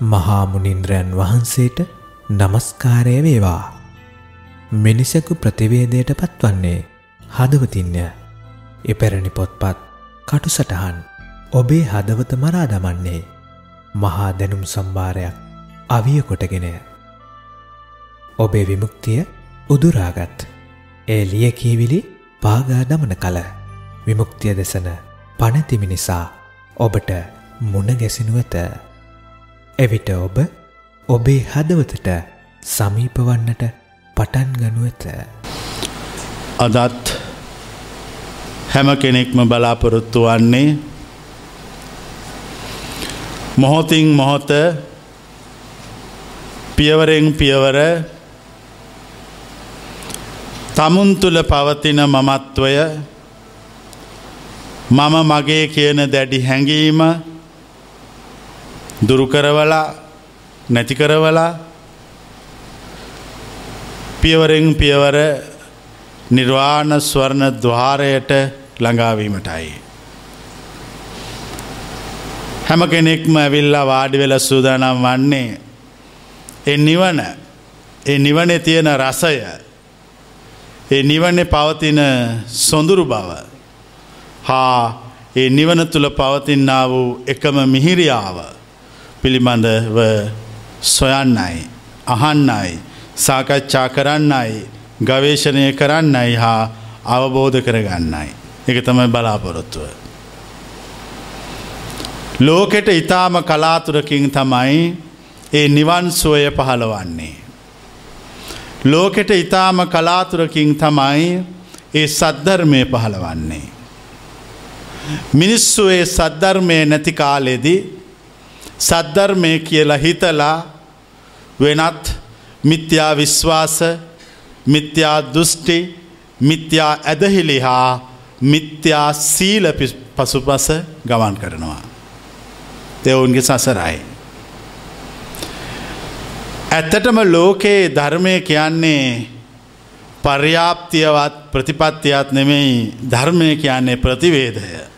මහා මුනින්ද්‍රයන් වහන්සේට নমස්කාරය වේවා. මිනිසකු ප්‍රතිවේදයට පත්වන්නේ හදවතින්ය. එපැරණි පොත්පත් කටුසටහන් ඔබේ හදවත මරා දමන්නේ මහා දැනුම් සම්භාරයක් අවිය කොටගෙනය. ඔබේ විමුක්තිය උදුරාගත්. ඒ ලිය කියවිලි පාගා දමන කල විමුක්තිය දෙසන පනතිමි නිසා ඔබට මුණ ගැසිනු ඇත. එවිට ඔබ ඔබේ හදවතට සමීප වන්නට පටන් ගනු ඇත. අදත් හැම කෙනෙක්ම බලාපොරොත්තු වන්නේ මොහොතින් මොහොත පියවරෙන් පියවර තමුන් තුළ පවතින මමත්වය මම මගේ කියන දැඩි හැඟීම දුරුකරවලා නැතිකරවලා පියවරෙන් පියවර නිර්වාණ ස්වර්ණ දවාරයට ළඟාවීමටයි. හැම කෙනෙක්ම ඇවිල්ලා වාඩි වෙල සූදානම් වන්නේ එ නිවන ඒ නිවනේ තියෙන රසය ඒ නිවන්නේ පවතින සොඳුරු බව හා ඒ නිවන තුළ පවතින්නා වූ එකම මිහිරියාව පිළිබඳව සොයන්නයි අහන්නයි සාකච්ඡා කරන්නයි ගවේශණය කරන්නයි හා අවබෝධ කරගන්නයි. එක තමයි බලාපොරොත්තුව. ලෝකෙට ඉතාම කලාතුරකින් තමයි ඒ නිවන් සුවය පහළවන්නේ. ලෝකෙට ඉතාම කලාතුරකින් තමයි ඒ සද්ධර්මය පහළවන්නේ. මිනිස්සු ඒ සද්ධර්මය නැති කාලෙදී සද්ධර්මය කියලා හිතලා වෙනත් මිත්‍යා විශ්වාස මිත්‍යා දෘෂ්ටි මිත්‍යා ඇදහිලි හා මිත්‍යා සීල පසුපස ගමන් කරනවා. දෙවුන්ගේ සසරයි. ඇත්තටම ලෝකයේ ධර්මය කියන්නේ පර්යාප්තියවත් ප්‍රතිපත්තියත් නෙමෙයි ධර්මය කියන්නේ ප්‍රතිවේදය.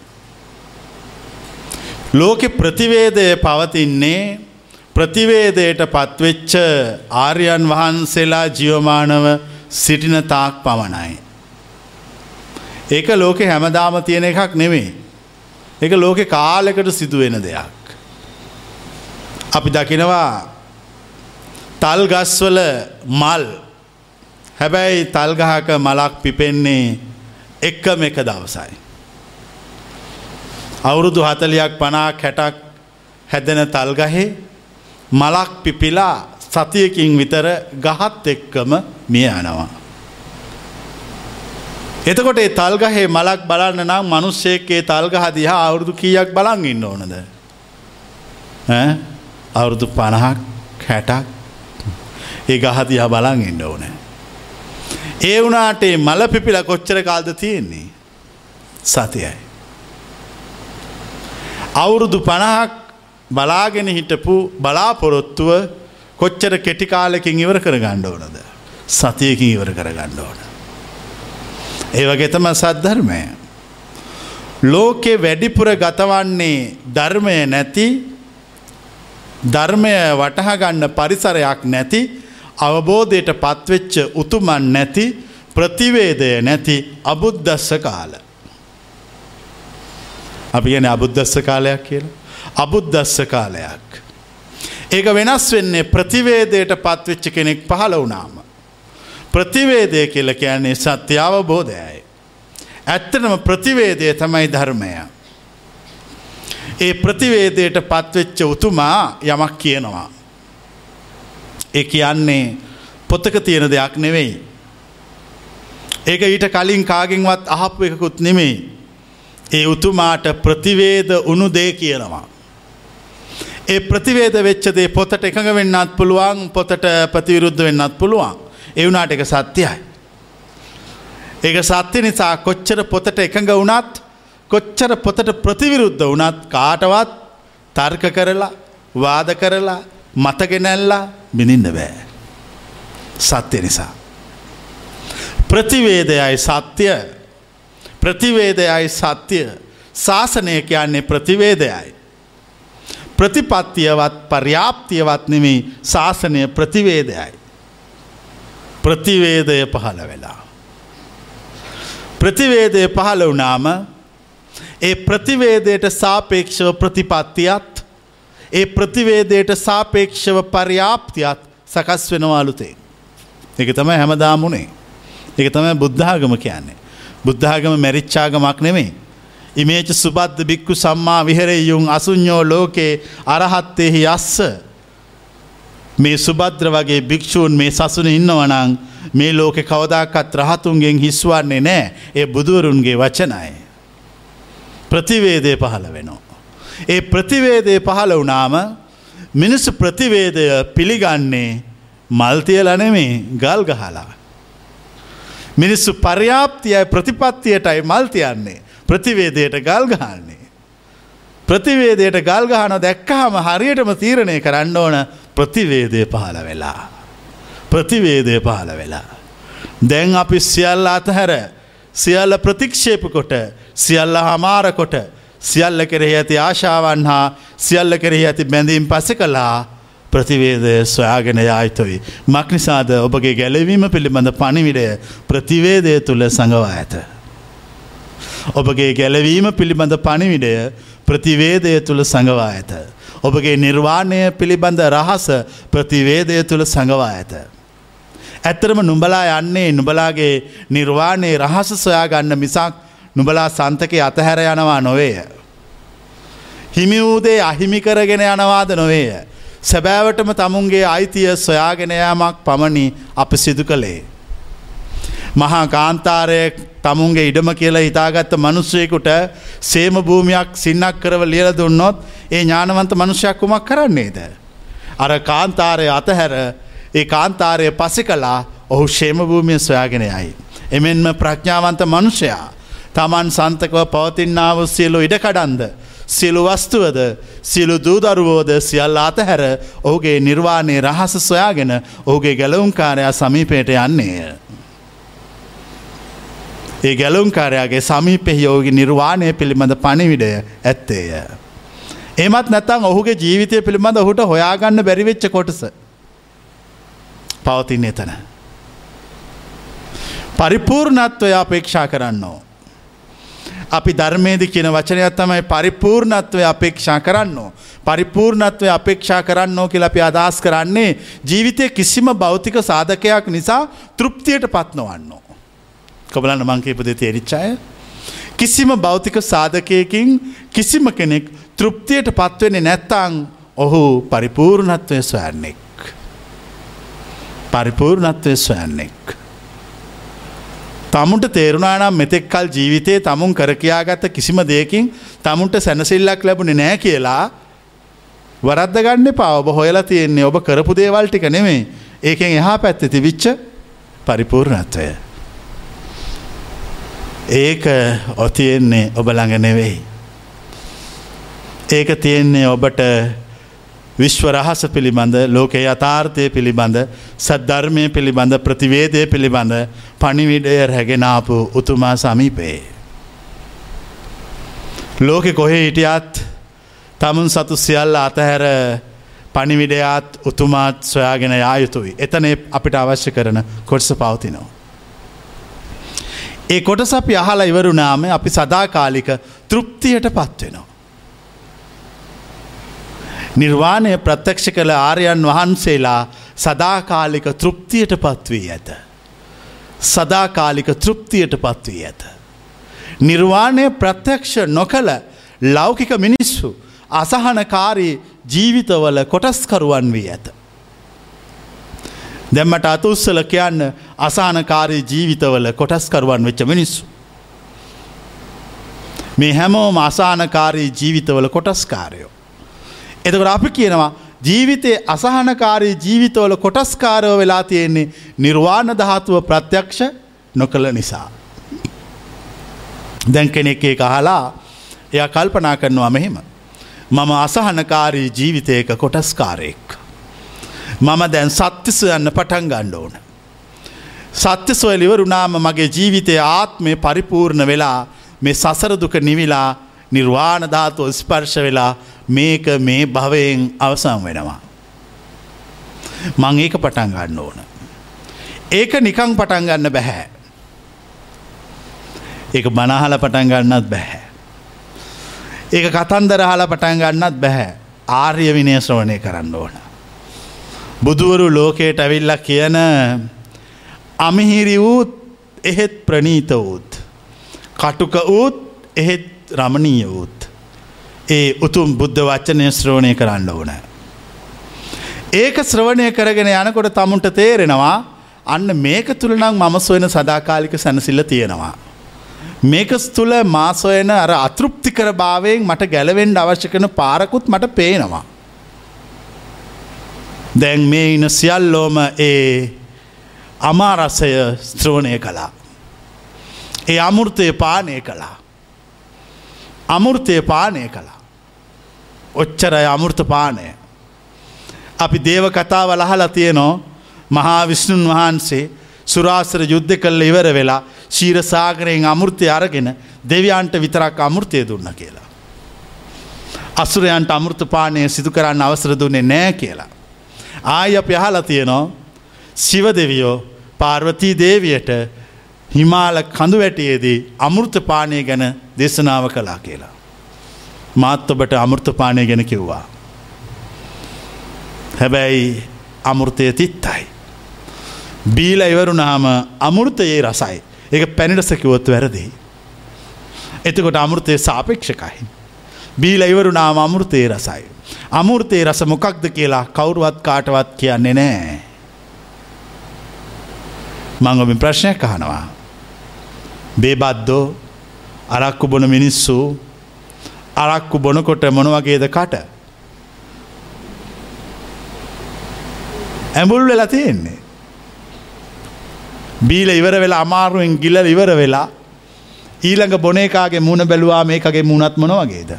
ලෝකෙ ප්‍රතිවේදය පවතින්නේ ප්‍රතිවේදයට පත්වෙච්ච ආර්යන් වහන්සේලා ජියවමානව සිටින තාක් පමණයි. ඒක ලෝකෙ හැමදාම තියෙන එකක් නෙමේ. එක ලෝකෙ කාලෙකට සිදුවෙන දෙයක්. අපි දකිනවා තල් ගස්වල මල් හැබැයි තල්ගහක මලක් පිපෙන්නේ එක්කම එක දවසයි. අවුරුදු හතලයක් පනාක් හැටක් හැදෙන තල්ගහේ මලක් පිපිලා සතියකින් විතර ගහත් එක්කම මිය යනවා. එතකොට ඒ තල්ගහේ මලක් බලන්න නම් මනුස්සයකේ තල්ගහ දිහා අවුරුදු කීයක් බලන් ඉන්න ඕනද. අවුරුදු පණහක් හැටක් ඒ ගහදිහා බලන් ඉන්න ඕනෑ. ඒ වනාටේ මල පිපිල කොච්චර කාල්ද තියෙන්නේ සතියයි. අවුරුදු පණහක් බලාගෙන හිටපු බලාපොරොත්තුව කොච්චර කෙටිකාලෙකින් ඉවර කර ගණ්ඩෝනද සතියකින් ඉවර කර ගණ්ඩෝන. ඒවගෙතම සද්ධර්මය. ලෝකෙ වැඩිපුර ගතවන්නේ ධර්මය නැති ධර්මය වටහගන්න පරිසරයක් නැති අවබෝධයට පත්වෙච්ච උතුමන් නැති ප්‍රතිවේදය නැති අබුද්ධස්ස කාල. අපි ගැන අබුද්ධස්ස කාලයක් කියලා. අබුද්ධස්ස කාලයක්. ඒක වෙනස් වෙන්නේ ප්‍රතිවේදයට පත්වෙච්ච කෙනෙක් පහළ වුණාම. ප්‍රතිවේදය කියල කියන්නේ සත්‍ය අවබෝධයයි. ඇත්තටම ප්‍රතිවේදය තමයි ධර්මය. ඒ ප්‍රතිවේදයට පත්වෙච්ච උතුමා යමක් කියනවා. ඒ කියන්නේ පොත්තක තියෙන දෙයක් නෙවෙයි. ඒක ඊට කලින් කාගෙන්වත් අහපු එකකුත් නෙමෙයි. ඒ උතුමාට ප්‍රතිවේද උුණු දේ කියනවා. ඒ ප්‍රතිවේද වෙච්චදේ පොතට එකඟ වෙන්නත් පුළුවන් පොතට ප්‍රතිවිරුද්ධ වෙන්නත් පුළුවන්. එවුනාට එක සත්‍යයි. ඒක සත්‍ය නිසා කොච්චර පොතට එකඟ වුණත් කොච්චර පොතට ප්‍රතිවිරුද්ධ වනත් කාටවත් තර්ක කරලා වාද කරලා මතගෙනැල්ලා බිඳින්න බෑ. සත්‍ය නිසා. ප්‍රතිවේදයයි සත්‍යය ප්‍රතිවේදයයි සත්‍යය ශාසනය කියන්නේ ප්‍රතිවේදයයි. ප්‍රතිපත්තියවත් පර්යාප්තියවත් නෙමේ ශාසනය ප්‍රතිවේදයයි. ප්‍රතිවේදය පහළ වෙලා. ප්‍රතිවේදය පහළ වනාම ඒ ප්‍රතිවේදයට සාපේක්ෂව ප්‍රතිපත්තියත් ඒ ප්‍රතිවේදයට සාපේක්ෂව පර්යාප්තියත් සකස් වෙනවාලුතේ. එක තමයි හැමදාමුණේ. එක තමයි බුද්ධාගම කියන්නේ. බුද්ධාගම මැරිච්චාගමක් නෙමේ. ඉමේච සුබද්ධ බික්කු සම්මා විහරෙයුන් අසුඥෝ ලෝකේ අරහත්තෙහි අස්ස. මේ සුබද්‍ර වගේ භික්‍ෂූන් මේ සසුන ඉන්නවනං මේ ලෝකෙ කවදාකත් රහතුන්ගෙන් හිස්වන්නේ නෑ ඒ බුදුවරුන්ගේ වචනයි. ප්‍රතිවේදය පහළ වෙනවා. ඒ ප්‍රතිවේදය පහළ වනාම මිනිස්සු ප්‍රතිවේදය පිළිගන්නේ මල්තියලනෙමේ ගල් ගහලා. මිනිස්සු පර්යාප්තියයි ප්‍රතිපත්තියටයි මල්තියන්නේ ප්‍රතිවේදයට ගල් ගහන්නේ. ප්‍රතිවේදයට ගල් ගහන දැක්කහම හරියටම තීරණය කරන්න ඕන ප්‍රතිවේදය පහළ වෙලා. ප්‍රතිවේදය පහළ වෙලා. දැන් අපි සියල්ල අතහැර සියල්ල ප්‍රතික්ෂේප කොට සියල්ල හමාරකොට සියල්ල කෙරෙහි ඇති ආශාවන් හා සියල්ල කෙරෙහි ඇති බැඳීම් පස කලා ප්‍රතිවේදය සොයාගෙන යායුතුයි. මක්නිසාද ඔබගේ ගැලවීම පිළිබඳ පණිවිඩය ප්‍රතිවේදය තුළ සඟවා ඇත. ඔබගේ ගැලවීම පිළිබඳ පණිවිඩය ප්‍රතිවේදය තුළ සඟවා ඇත. ඔබගේ නිර්වාණය පිළිබඳ රහස ප්‍රතිවේදය තුළ සඟවා ඇත. ඇත්තරම නුඹලා යන්නේ නුබලාගේ නිර්වාණයේ රහස සොයා ගන්න මිසක් නුබලා සන්තකය අතහැර යනවා නොවේය. හිමි වූදේ අහිමි කරගෙන යනවාද නොවේය. සැබෑවටම තමුන්ගේ අයිතිය සොයාගෙනයාමක් පමණි අප සිදු කළේ. මහා කාන්තාරය තමුන්ගේ ඉඩම කියලා හිතාගත්ත මනුස්සයකුට සේම භූමියක් සින්නක් කරව ලියල දුන්නොත් ඒ ඥානවන්ත මනුෂ්‍යයක් කුමක් කරන්නේද. අර කාන්තාරය අතහැර ඒ කාන්තාරය පසි කලා ඔහු ශේම භූමිය සොයාගෙනයයි. එමෙන්ම ප්‍රඥාවන්ත මනුෂයා තමන් සන්තකව පවතින්නාව සියලු ඉඩකඩන්ද. සියලු වස්තුවද සියලු දූදරුවෝද සියල් අතහැර ඔහුගේ නිර්වාණය රහස සොයාගෙන ඔහුගේ ගැලවුම්කාරයා සමීපයට යන්නේය. ඒ ගැලුම්කාරයාගේ සමීපෙහි ඔහුගේ නිර්වාණය පිළිබඳ පණිවිඩය ඇත්තේය. එමත් නැතං ඔහුගේ ජීවිතය පිළිබඳ ඔහුට හොයාගන්න බැරිවෙච්ච කොටස පවතින් එතන. පරිපූර්ණත්වය අපේක්ෂා කරන්නෝ. අපි ධර්මේදි කියන වචනයක් තමයි පරිපූර්ණත්වය අපේක්ෂා කරන්නෝ. පරිපූර්ණත්වය අපේක්ෂා කරන්නෝ කියලා අපි අදහස් කරන්නේ ජීවිතය කිසිම භෞතික සාධකයක් නිසා තෘප්තියට පත්නවන්නෝ. කොබලන්න මංකේපද තේරිච්චාය. කිසිම භෞතික සාධකයකින් කිසිම කෙනෙක් තෘප්තියට පත්වෙන්නේ නැත්තං ඔහු පරිපූර්ණත්වය සොයන්නෙක්. පරිපූර්ණත්වය සොයන්නෙක්. තමුන්ට තේරුණානම් මෙතෙක් කල් ජීවිතයේ තමුන් කරකයාගත්ත කිසිම දෙයකින් තමුන්ට සැනසිල්ලක් ලැබුණෙ නෑ කියලා වරද්ද ගන්න එපා ඔබ හොයලා තියෙන්නේ ඔබ කරපු දේවල් ටික නෙමේ ඒකෙන් එහා පැත්තේ තිබිච්ච පරිපූර්ණත්වය. ඒක ඔතියෙන්නේ ඔබ ළඟ නෙවෙයි. ඒක තියෙන්නේ ඔබට විශ්ව රහස පිළිබඳ ලෝකේ යථාර්ථය පිළිබඳ සද්ධර්මය පිළිබඳ ප්‍රතිවේදය පිළිබඳ පණිවිඩය රැගෙනාපු උතුමා සමීපයේ. ලෝකෙ කොහෙ හිටියත් තමුන් සතු සියල්ල අතහැර පණිවිඩයාත් උතුමාත් සොයාගෙන යායුතුයි. එතන අපිට අවශ්‍ය කරන කොටස පවතිනවා. ඒ කොටස අපි අහලා ඉවරුනාම අපි සදාකාලික තෘප්තියට පත්වෙනවා. නිර්වාණය ප්‍රත්‍යක්ෂ කළ ආර්යන් වහන්සේලා සදාකාලික තෘප්තියට පත්වී ඇත. සදාකාලික තෘප්තියට පත්වී ඇත. නිර්වාණය ප්‍රත්‍යක්ෂ නොකළ ලෞකික මිනිස්සු අසහනකාරී ජීවිතවල කොටස්කරුවන් වී ඇත. දෙම්මට අතුස්සල කියන්න අසානකාරී ජීවිතවල කොටස්කරුවන් වෙච්ච මිනිස්සු. මේ හැමෝම අසානකාරී ජීවිතවල කොටස්කාරයෝ. එතකට අපි කියනවා ජීවිතයේ අසහනකාරී ජීවිතවල කොටස්කාරව වෙලා තියෙන්නේ නිර්වාණ දහතුව ප්‍රත්‍යක්ෂ නොකළ නිසා. දැන් කෙනෙක් ඒ අහලා එය කල්පනා කරනවා මෙහෙම. මම අසහනකාරී ජීවිතයක කොටස්කාරයෙක්. මම දැන් සත්‍යසයන්න පටන් ගණ්ඩ ඕන. සත්‍යස්වලිවරුනාම මගේ ජීවිතය ආත්මය පරිපූර්ණ වෙලා මේ සසරදුක නිවිලා නිර්වාණ ධාතුව ස්පර්ශ වෙලා මේක මේ භවයෙන් අවසම් වෙනවා. මං ඒක පටන් ගන්න ඕන. ඒක නිකං පටන් ගන්න බැහැ. ඒක බනහල පටන් ගන්නත් බැහැ. ඒක කතන්දර හල පටන් ගන්නත් බැහැ ආර්ය විනය ශ්‍රවණය කරන්න ඕන. බුදුවරු ලෝකයට ඇවිල්ල කියන අමිහිරි වූත් එහෙත් ප්‍රනීත වූත්. කටුක වූත් එහෙත් රමණීය වූත්. ඒ උතුම් බුද්ධ වච්චනය ශ්‍රවණය කරන්න ඕන. ඒක ශ්‍රවණය කරගෙන යනකොට තමුන්ට තේරෙනවා අන්න මේක තුළනම් මම සොයන සදාකාලික සැනසිල්ල තියෙනවා. මේක තුළ මාසොයන අර අතෘප්තිකර භාවයෙන් මට ගැලවෙන්ඩ අවශ්‍ය කන පාරකුත් මට පේනවා. දැන් මේ ඉන සියල්ලෝම ඒ අමාරසය ස්ත්‍රෝණය කළා. ඒ අමුෘතය පානය කළා. අමුෘතය පානය කළා. ඔච්චරය අමුෘත පානය. අපි දේව කතාව ලහලා තියනෝ මහා විෂ්ණුන් වහන්සේ සුරාසර යුද්ධ කල්ල ඉවර වෙලා ශීර සාගරයෙන් අමුෘතය අරගෙන දෙවියන්ට විතරක් අමුෘතය දුන්න කියලා. අසුරයන්ට අමෘතපානය සිදු කරන්න අවසර දුන්නේ නෑ කියලා. ආය අප යහල තියනෝ සිව දෙවියෝ පාර්වතී දේවියට හිමාල කඳු වැටියේදී අමෘතපානය ගැන දේශනාව කලා කියලා. මාත් ඔබට අමෘතපානය ගැන කිව්වා. හැබැයි අමෘතය තිත්තයි. බීල ඉවරුණාම අමුෘතයේ රසයි. ඒක පැනිටසකිවොත් වැරදිී. එතකොට අමුෘතය සාපේක්ෂකයි. බීල ඉවරුණාම අමුෘතයේ රසයි. අමුෘතයේ රස මොකක්ද කියලා කවුරුවත් කාටවත් කියන්නේ නෑ. මංගොමින් ප්‍රශ්නයක් අහනවා. බේබද්දෝ අරක්කු බොන මිනිස්සු අරක්කු බොනකොට මොනවගේද කට. ඇඹුල් වෙලා තියෙන්නේ. බීල ඉවර වෙලා අමාරුවෙන් ගිල්ල ඉවර වෙලා ඊළඟ බොනේකාගේ මුණ බැලුවා මේකගේ මුණත් මොන වගේද.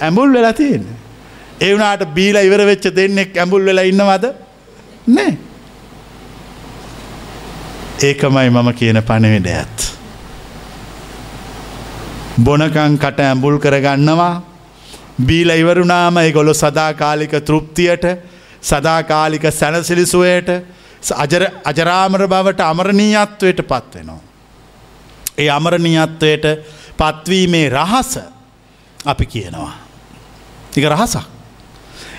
ඇඹුල් වෙලා තියෙන. ඒවනාට බීල ඉවර වෙච්ච දෙන්නෙක් ඇඹුල් වෙලා ඉන්නවද නෑ. ඒකමයි මම කියන පණවිඩ ඇත්. බොනකං කට ඇඹුල් කරගන්නවා බීල ඉවරුනාම ගොලො සදාකාලික තෘප්තියට සදාකාලික සැනසිලිසුවයට අජරාමර බවට අමරණීයත්වයට පත්වෙනවා. ඒ අමරණීයත්වයට පත්වීමේ රහස අපි කියනවා. එක රහසක්.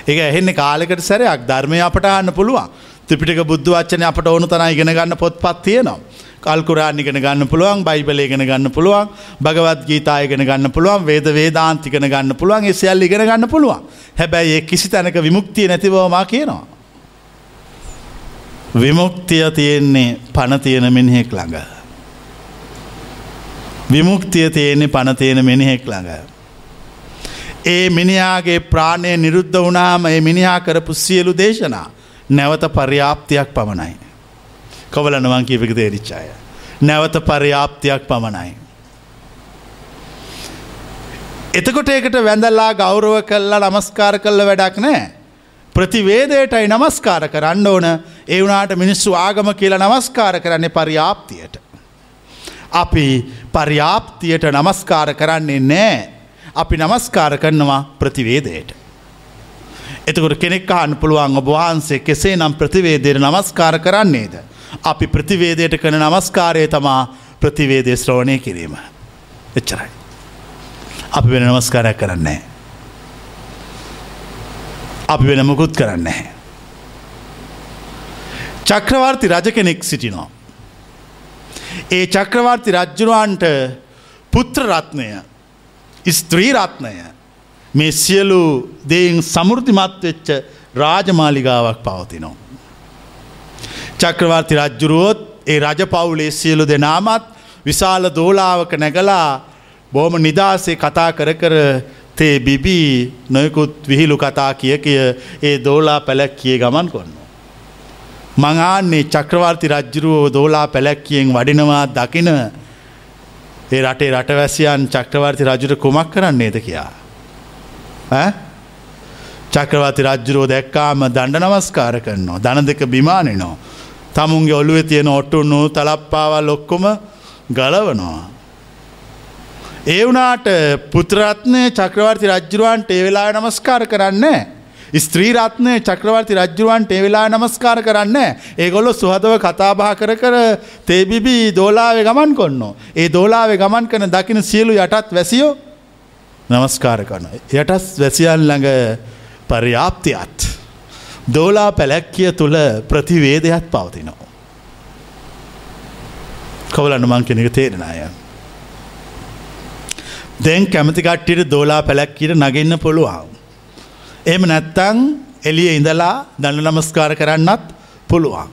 එක එහෙන්නේ කාලෙකට සැරයක් ධර්මය අපට අන්න පුළුවන් ත්‍රිපිටක බුද්ධ වච්චන අපට ඕනු තන ඉගෙන ගන්න පොත්පත් තියෙනවා. කල්කුරාන් ඉගෙන ගන්න පුළුවන් බයිබල ඉගෙන ගන්න පුළුවන් භගවත් ගීතා ඉගෙන ගන්න පුළුවන් වේද වේදාන්තිගෙන ගන්න පුළුවන් ඒ සියල්ල ඉගෙන ගන්න පුළුවන්. හැබැයි ඒ කිසි තැනක විමුක්තිය නැතිවමා කියනවා. විමුක්තිය තියෙන්නේ පණ තියෙන මිනිහෙක් ළඟ. විමුක්තිය තියෙන්නේ පණ තියෙන මිනිහෙක් ළඟ. ඒ මිනිාගේ ප්‍රාණය නිරුද්ධ වනාම ඒ මිනිහා කරපු සියලු දේශනා නැවත පර්යාප්තියක් පමණයි. කොවලනවන් කියපික තේරිච්චාය. නැවත පර්යාප්තියක් පමණයි. එතකොට ඒකට වැඳල්ලා ගෞරව කල්ලා නමස්කාර කල්ල වැඩක් නෑ. ප්‍රතිවේදයටයි නමස්කාර කරන්න ඕන ඒ වනාට මිනිස්සු ආගම කියලා නමස්කාර කරන්නේ පරියාප්තියට. අපි පර්යාප්තියට නමස්කාර කරන්නේ නෑ අපි නමස්කාර කරනවා ප්‍රතිවේදයට. එතකොට කෙනෙක් අහන්න පුළුවන් ඔබ වහන්සේ කෙසේ නම් ප්‍රතිවේදයට නමස්කාර කරන්නේද. අපි ප්‍රතිවේදයට කන නමස්කාරය තමා ප්‍රතිවේදය ශ්‍රෝණය කිරීම. එච්චරයි. අපි වෙන නමස්කාරයක් කරන්නේ. අපි වෙන මුකුත් කරන්න හැ. චක්‍රවර්ති රජ කෙනෙක් සිටිනවා. ඒ චක්‍රවර්ති රජ්ජුරුවන්ට පුත්‍රරත්නය ස්ත්‍රී රත්නය මේ සියලු දෙයින් සමුෘතිමත් වෙච්ච රාජමාලිගාවක් පවතිනවා. චක්‍රවර්ති රජ්ජුරුවොත් ඒ රජ පවුලේ සියලු දෙනාමත් විශාල දෝලාවක නැගලා බෝම නිදහසේ කතා කර කර තේ බිබී නොයකුත් විහිළු කතා කිය කිය ඒ දෝලා පැලැක්කිය ගමන් කොන්න. මඟාන්නේ චක්‍රවර්ති රජ්ජරුවෝ දෝලා පැලැක්කියෙන් වඩිනවා දකින ඒ රටේ රටවැසියන් චක්‍රවර්ති රජුට කුමක් කරන්නේද කියා. චක්‍රවර්ති රජ්ජුරෝ දැක්කාම දණ්ඩ නමස්කාර කරනවා දන දෙක බිමානනෝ. තමුන්ගේ ඔළුව තියෙන ඔට්ටුන්නු තලප්පාවල් ඔක්කොම ගලවනවා. ඒ වනාට පුත්‍රරත්නය චක්‍රවර්ති රජ්ජුරුවන්ට ඒ වෙලා නමස්කාර කරන්න. ස්ත්‍රී රත්නය චක්‍රවර්ති රජ්ජුරුවන්ට ඒ වෙලා නමස්කාර කරන්න. ඒගොල්ලො සුහදව කතාබහ කර කර තේබිබී දෝලාවේ ගමන් කොන්න. ඒ දෝලාවේ ගමන් කන දකින සියලු යටත් වැසියෝ නමස්කාර කරන. යටත් වැසියන් ළඟ පර්යාප්තියත්. දෝලා පැලැක්කිය තුළ ප්‍රතිවේදයක් පවතිනවා. කවලන්න මං කෙනෙක තේරෙන අය. දැන් කැමති කට්ටියට දෝලා පැලැක්කිට නගන්න පුළුවන්. එම නැත්තං එලිය ඉඳලා දන්න නමස්කාර කරන්නත් පුළුවන්.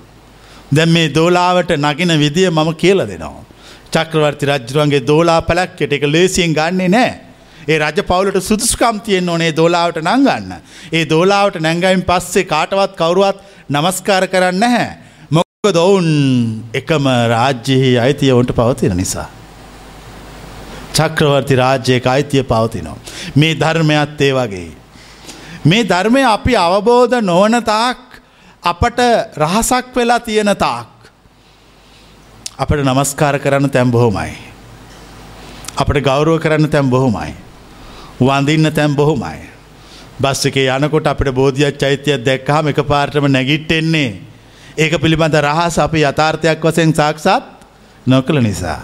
දැන් මේ දෝලාවට නගෙන විදිය මම කියල දෙනවා. චක්‍රවර්ති රජරුවන්ගේ දෝලා පැලැක්කට එක ලේසියෙන් ගන්නේ නෑ. ඒ රජ පවුලට සුදුස්කම් තියෙන් ඕනේ දෝලාවට නංගන්න. ඒ දෝලාවට නැංගයින් පස්සේ කාටවත් කවරුවත් නමස්කාර කරන්න හැ. මොක දොවුන් එකම රාජ්‍යයෙහි අයිතිය ඔන්ට පවතින නිසා. චක්‍රවර්ති රාජ්‍යයක අයිතිය පවතිනවා. මේ ධර්මයත් ඒ වගේ. මේ ධර්මය අපි අවබෝධ නොවන තාක් අපට රහසක් වෙලා තියෙන තාක්. අපට නමස්කාර කරන්න තැම් බොහොමයි. අපට ගෞරුව කරන්න තැම් බොහොමයි. වඳින්න තැම් බොහොමයි. බස් එකේ යනකොට අපට බෝධියක් චෛත්‍යයක් දැක්කහම එක පාර්ටම නැගිට්ටෙන්නේ. ඒක පිළිබඳ රහස අපි යථාර්ථයක් වසයෙන් සාක්ෂාත් නොකළ නිසා.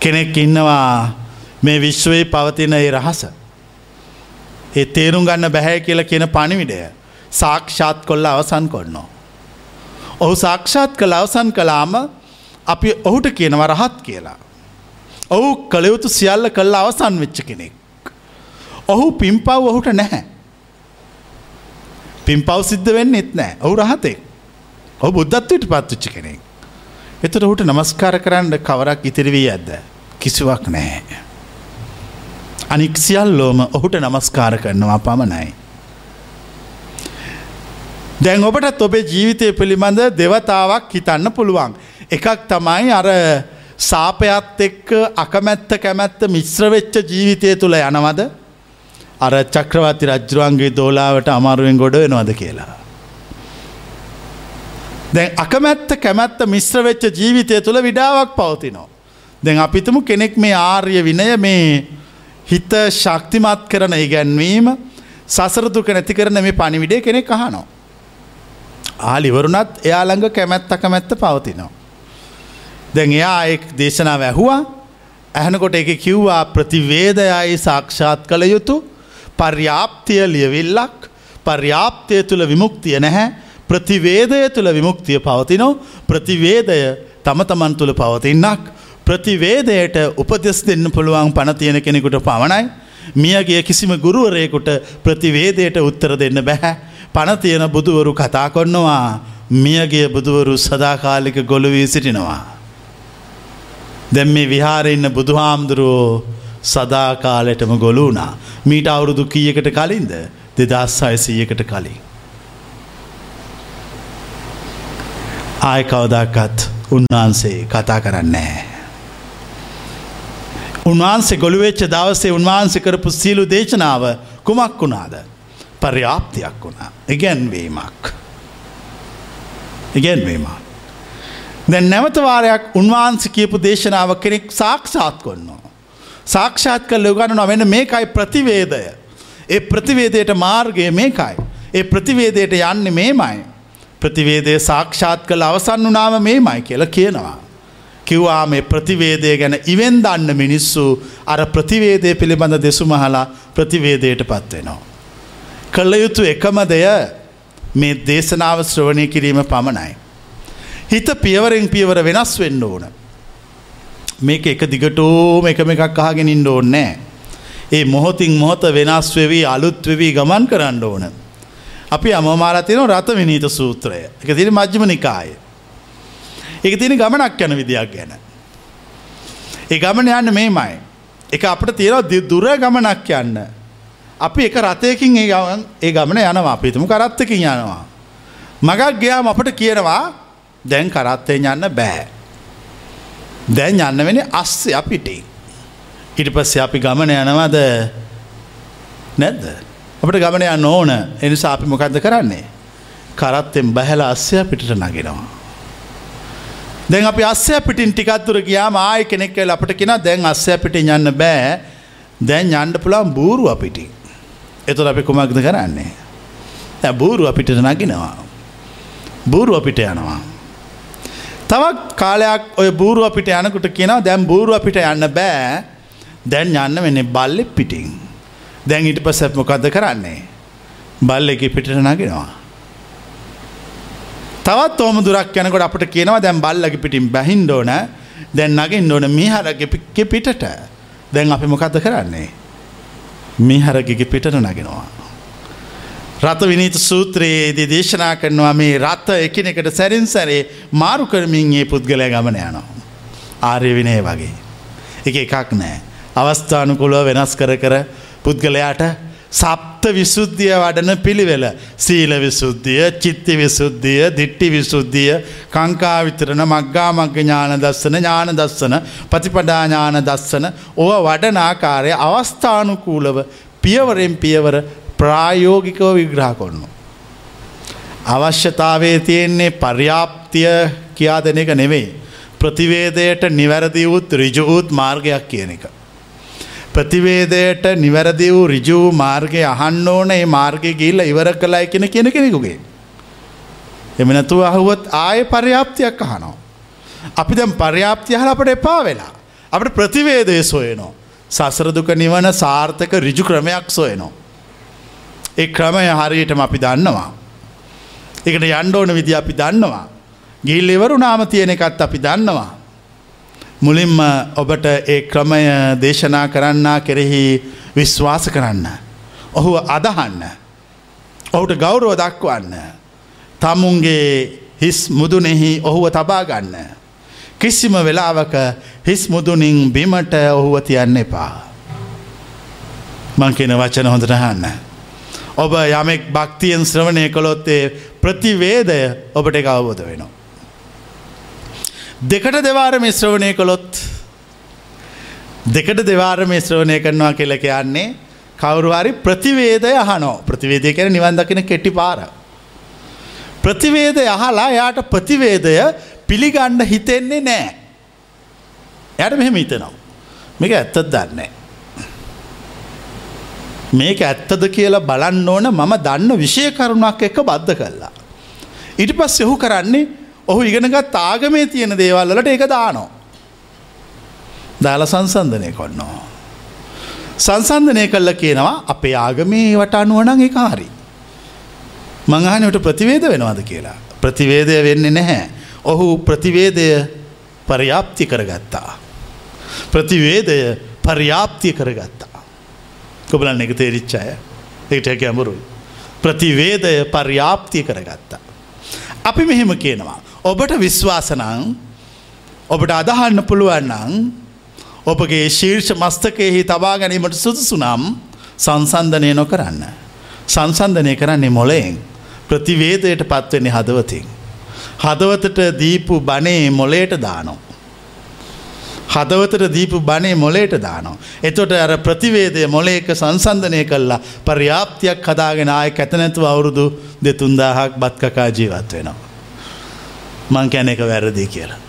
කෙනෙක් ඉන්නවා මේ විශ්වයේ පවතින ඒ රහස. ඒ තේරුම් ගන්න බැහැ කියල කියන පණිවිඩය සාක්ෂාත් කොල්ල අවසන් කොන්නවා. ඔහු සාක්ෂාත් කළ අවසන් කලාම අපි ඔහුට කියනව රහත් කියලා. ඔහු කළයුතු සියල්ල කල්ල අවසන් වෙච්ච කෙනෙක්. ඔහු පිම්පව් ඔහුට නැහැ. පිම්පව් සිද්ධ වෙන්න එත් නෑ ඔහු රහතෙක්. ඔහු බුද්ධත්වයට පත්තුච්ච කෙනෙක්. එතට ඔහුට නමස්කාර කරන්න කවරක් ඉතිරිවී ඇද්ද. කිසිවක් නැහැ. අනික් සියල්ලෝම ඔහුට නමස්කාර කරනවා පමණයි. දැන් ඔබටත් ඔබේ ජීවිතය පිළිබඳ දෙවතාවක් හිතන්න පුළුවන්. එකක් තමයි අර සාපයත් එක්ක අකමැත්ත කැමැත්ත මිශ්‍රවෙච්ච ජීවිතය තුළ යනවද අර චක්‍රවර්ති රජ්රුවන්ගේ දෝලාවට අමාරුවෙන් ගොඩ වෙනවද කියලා. දැන් අකමැත්ත කැමැත්ත මිශ්‍රවෙච්ච ජීවිතය තුළ විඩාවක් පවතිනවා. දැන් අපිතම කෙනෙක් මේ ආර්ය විනය මේ හිත ශක්තිමත් කරන ඉගැන්වීම සසරදුක නැති කරන මේ පණිවිඩේ කෙනෙක් අහනෝ. ආලිවරුණත් එයාළඟ කැමැත්ත කැමැත්ත පවතිනවා. දැන් එයා එක් දේශනාව ඇහුවා ඇහනකොට එක කිව්වා ප්‍රතිවේදයයි සාක්ෂාත් කළ යුතු පර්යාප්තිය ලියවිල්ලක් පර්යාප්තය තුළ විමුක්තිය නැහැ ප්‍රතිවේදය තුළ විමුක්තිය පවතිනෝ ප්‍රතිවේදය තම තමන් තුළ පවතින්නක් ප්‍රතිවේදයට උපදෙස් දෙන්න පුළුවන් පණ තියෙන කෙනෙකුට පවණයි. මියගේ කිසිම ගුරුවරයෙකුට ප්‍රතිවේදයට උත්තර දෙන්න බැහැ. පණ තියෙන බුදුවරු කතා කොන්නවා මියගේ බුදුවරු සදාකාලික ගොළුවී සිටිනවා. දැම් මේ විහාරඉන්න බුදුහාමුදුරුවෝ සදාකාලෙටම ගොලුනා මීට අවුරුදු කීයකට කලින්ද දෙදස් අයසීයකට කලින්. ආය කවදක්කත් උන්වහන්සේ කතා කරන්නේ. උන්වහන්සේ ගොළුවෙච්ච දවසේ උන්වහන්සේ කරපු සීලු දේශනාව කුමක් වුණාද. පර්යාප්තියක් වුණා. ඉගැන්වීමක්. ඉගැන්වීමක්. දැන් නැවතවාරයක් උන්වහන්ස කියපු දේශනාව කෙනෙක් සාක්ෂාත් කොන්නවා. සාක්ෂාත් කල් යොගන්න නොවෙන්න මේකයි ප්‍රතිවේදය. ඒ ප්‍රතිවේදයට මාර්ගය මේකයි. ඒ ප්‍රතිවේදයට යන්න මේමයි. ප්‍රතිවේදය සාක්ෂාත් කළ අවසන් වනාම මේමයි කියලා කියනවා. කිව්වා මේ ප්‍රතිවේදය ගැන ඉවෙන් දන්න මිනිස්සු අර ප්‍රතිවේදය පිළිබඳ දෙසුමහලා ප්‍රතිවේදයට පත්වෙනවා. කළ යුතු එකම දෙය මේ දේශනාව ශ්‍රවණය කිරීම පමණයි. හිත පියවරෙන් පියවර වෙනස් වෙන්න ඕන. මේක එක දිගටෝම එකම එකක් අහගෙනින් ඕන්නෑ. ඒ මොහොතින් මොහොත වෙනස් වෙවී අලුත් වෙවී ගමන් කරන්න ඕන. අපි අමමාරතින රත විනීත සූත්‍රය එක තිරි මජ්්‍යම නිකාය. එක තියෙන ගමනක් යන විදියක් ගැන. ඒ ගමන යන්න මේමයි. එක අපට තියෙනවා දුර ගමනක් යන්න. අපි එක රථයකින් ඒ ගමන යනවා අපිතුම කරත්තකින් යනවා. මගක් ගයාම අපට කියනවා දැන් කරත්තය යන්න බෑ. දැන් යන්න වෙන අස්සේ අපිටේ. ඉට පස්සේ අපි ගමන යනවද නැද්ද. අපට ගමන යන්න ඕන එනිසා අපි මොකක්ද කරන්නේ. කරත්තෙන් බැහැල අස්සය පිටට නගෙනවා. දැන් අපි අස්සය පිටින් ටිකත්තුර ගියාම ආය කෙනෙක් වෙලා අපිට කියනවා දැන් අස්සය පිටින් යන්න බෑ දැන් යන්න පුළුවන් බූරු අපිටින් එතකොට අපි කුමක්ද කරන්නේ දැන් බූරු අපිට නගිනවා බූරු අපිට යනවා තවත් කාලයක් ඔය බූරු අපිට යනකොට කියනවා දැන් බූරු අපිට යන්න බෑ. දැන් යන්න වෙන්නේ බල්ලෙක් පිටින්. දැන් ඊට පස්සේ මොකද්ද කරන්නේ? බල්ලෙක් පිටට නගිනවා. තවත් ඕම දුරක් යනකොට අපට කියනවා දැන් බල්ලගේ පිටින් බැහින්න ඕන. දැන් නගින්න ඕන මීහරගේ පිටට. දැන් අපි මොකද්ද කරන්නේ? මීහරගේ පිටට නගිනවා. රත විනීත සූත්‍රයේදී දේශනා කරනවා මේ රත එකිනෙකට සැරින් සැරේ මාරු කරමින් ඒ පුද්ගලයා ගමන යනවා. ආර්ය විනය වගේ. එක එකක් නෑ. අවස්ථානුකූලව වෙනස් කර කර පුද්ගලයාට සප්ත විසුද්ධිය වඩන පිළිවෙල. සීල විසුද්ධිය චිත්ති විසුද්ධිය දිට්ටි විසුද්ධිය කංකා විතරන මග්ගා මග්ග ඥාන දස්සන ඥාන දස්සන ප්‍රතිපඩා ඥාන දස්සන ඕව වඩන ආකාරය අවස්ථානුකූලව පියවරෙන් පියවර ප්‍රායෝගිකව විග්‍රහ කොන්නු. අවශ්‍යතාවේ තියෙන්නේ පර්යාප්තිය කියා දෙන එක නෙවෙයි. ප්‍රතිවේදයට නිවැරදි වූත් රිජුවූත් මාර්ගයක් කියන එක. ප්‍රතිවේදයට නිවැරදි වූ රිජූ මාර්ගය අහන්න ඕන ඒ මාර්ගය ගිල්ල ඉවර කළයි කෙන කෙන කෙනෙකුගේ. එමනතුව අහුවත් ආය පර්යාප්තියක් අහනෝ. අපි දැම් පර්යාප්තිය හල අපට එපා වෙලා. අපට ප්‍රතිවේදය සොයනෝ. සසරදුක නිවන සාර්ථක රිජු ක්‍රමයක් සොයනෝ. ඒ ක්‍රමය හරියටම අපි දන්නවා. එකට යන්ඩ ඕන විදි අපි දන්නවා. ගිල් ඉවරු නාම තියෙන එකත් අපි දන්නවා. මුලින්ම ඔබට ඒ ක්‍රමය දේශනා කරන්නා කෙරෙහි විශ්වාස කරන්න. ඔහුව අදහන්න. ඔහුට ගෞරව දක්වන්න. තමුන්ගේ හිස් මුදුනෙහි ඔහුව තබාගන්න. කිසිම වෙලාවක හිස් මුදුනින් බිමට ඔහුව තියන්න එපා. මංකින වචන හොඳටහන්න. ඔබ යමෙක් භක්තියෙන් ශ්‍රවණය කළොත්තේ ප්‍රතිවේදය ඔබට එක අවබෝධ වෙනවා. දෙකට දෙවාර මිශ්‍රවණය කළොත් දෙකට දෙවාර මිශ්‍රවණය කරනවා කියල කියන්නේ කවරුවාරි ප්‍රතිවේදය අහනෝ ප්‍රතිවේදය කර නිවන් දකින කෙටි පාර. ප්‍රතිවේදය අහලා යාට ප්‍රතිවේදය පිළිගණ්ඩ හිතෙන්නේ නෑ. යට මෙහෙම හිතනවා. මේක ඇත්තත් දන්නේ. මේක ඇත්තද කියලා බලන්න ඕන මම දන්න විෂය කරුණක් එක බද්ධ කල්ලා. ඉට පස් එහු කරන්නේ ඔහු ඉගෙනගත් ආගමේ තියෙන දේවල්ලට ඒක දානෝ. දාල සංසන්ධනය කොන්නවා. සංසන්ධනය කල්ල කියනවා අපේ ආගමේ වට අනුවනං එක හරි. මංහනට ප්‍රතිවේද වෙනවාද කියලා. ප්‍රතිවේදය වෙන්නේ නැහැ. ඔහු ප්‍රතිවේදය පර්යාප්ති කරගත්තා. ප්‍රතිවේදය පර්යාප්තිය කරගත්තා. කොබලන් එක තේරිච්චාය එට හැක ඇමුරුයි. ප්‍රතිවේදය පර්යාප්තිය කරගත්තා. අපි මෙහෙම කියනවා. ඔබට විශ්වාසනං ඔබට අදහන්න පුළුවන්නං ඔබගේ ශීර්ෂ මස්තකයෙහි තබා ගැනීමට සුදුසුනම් සංසන්ධනය නොකරන්න. සංසන්ධනය කරන්නේ මොලයෙන් ප්‍රතිවේදයට පත්වෙන්නේ හදවතින්. හදවතට දීපු බනේ මොලේට දානෝ. හදවතට දීපු බනේ මොලේට දානවා. එතොට අර ප්‍රතිවේදය මොලේක සංසන්ධනය කල්ලා පර්යාප්තියක් හදාගෙන ආය කැතනැතුව අවුරුදු දෙතුන්දාහක් බත්කකා ජීවත් වෙනවා. මං කැන එක වැරදි කියලා.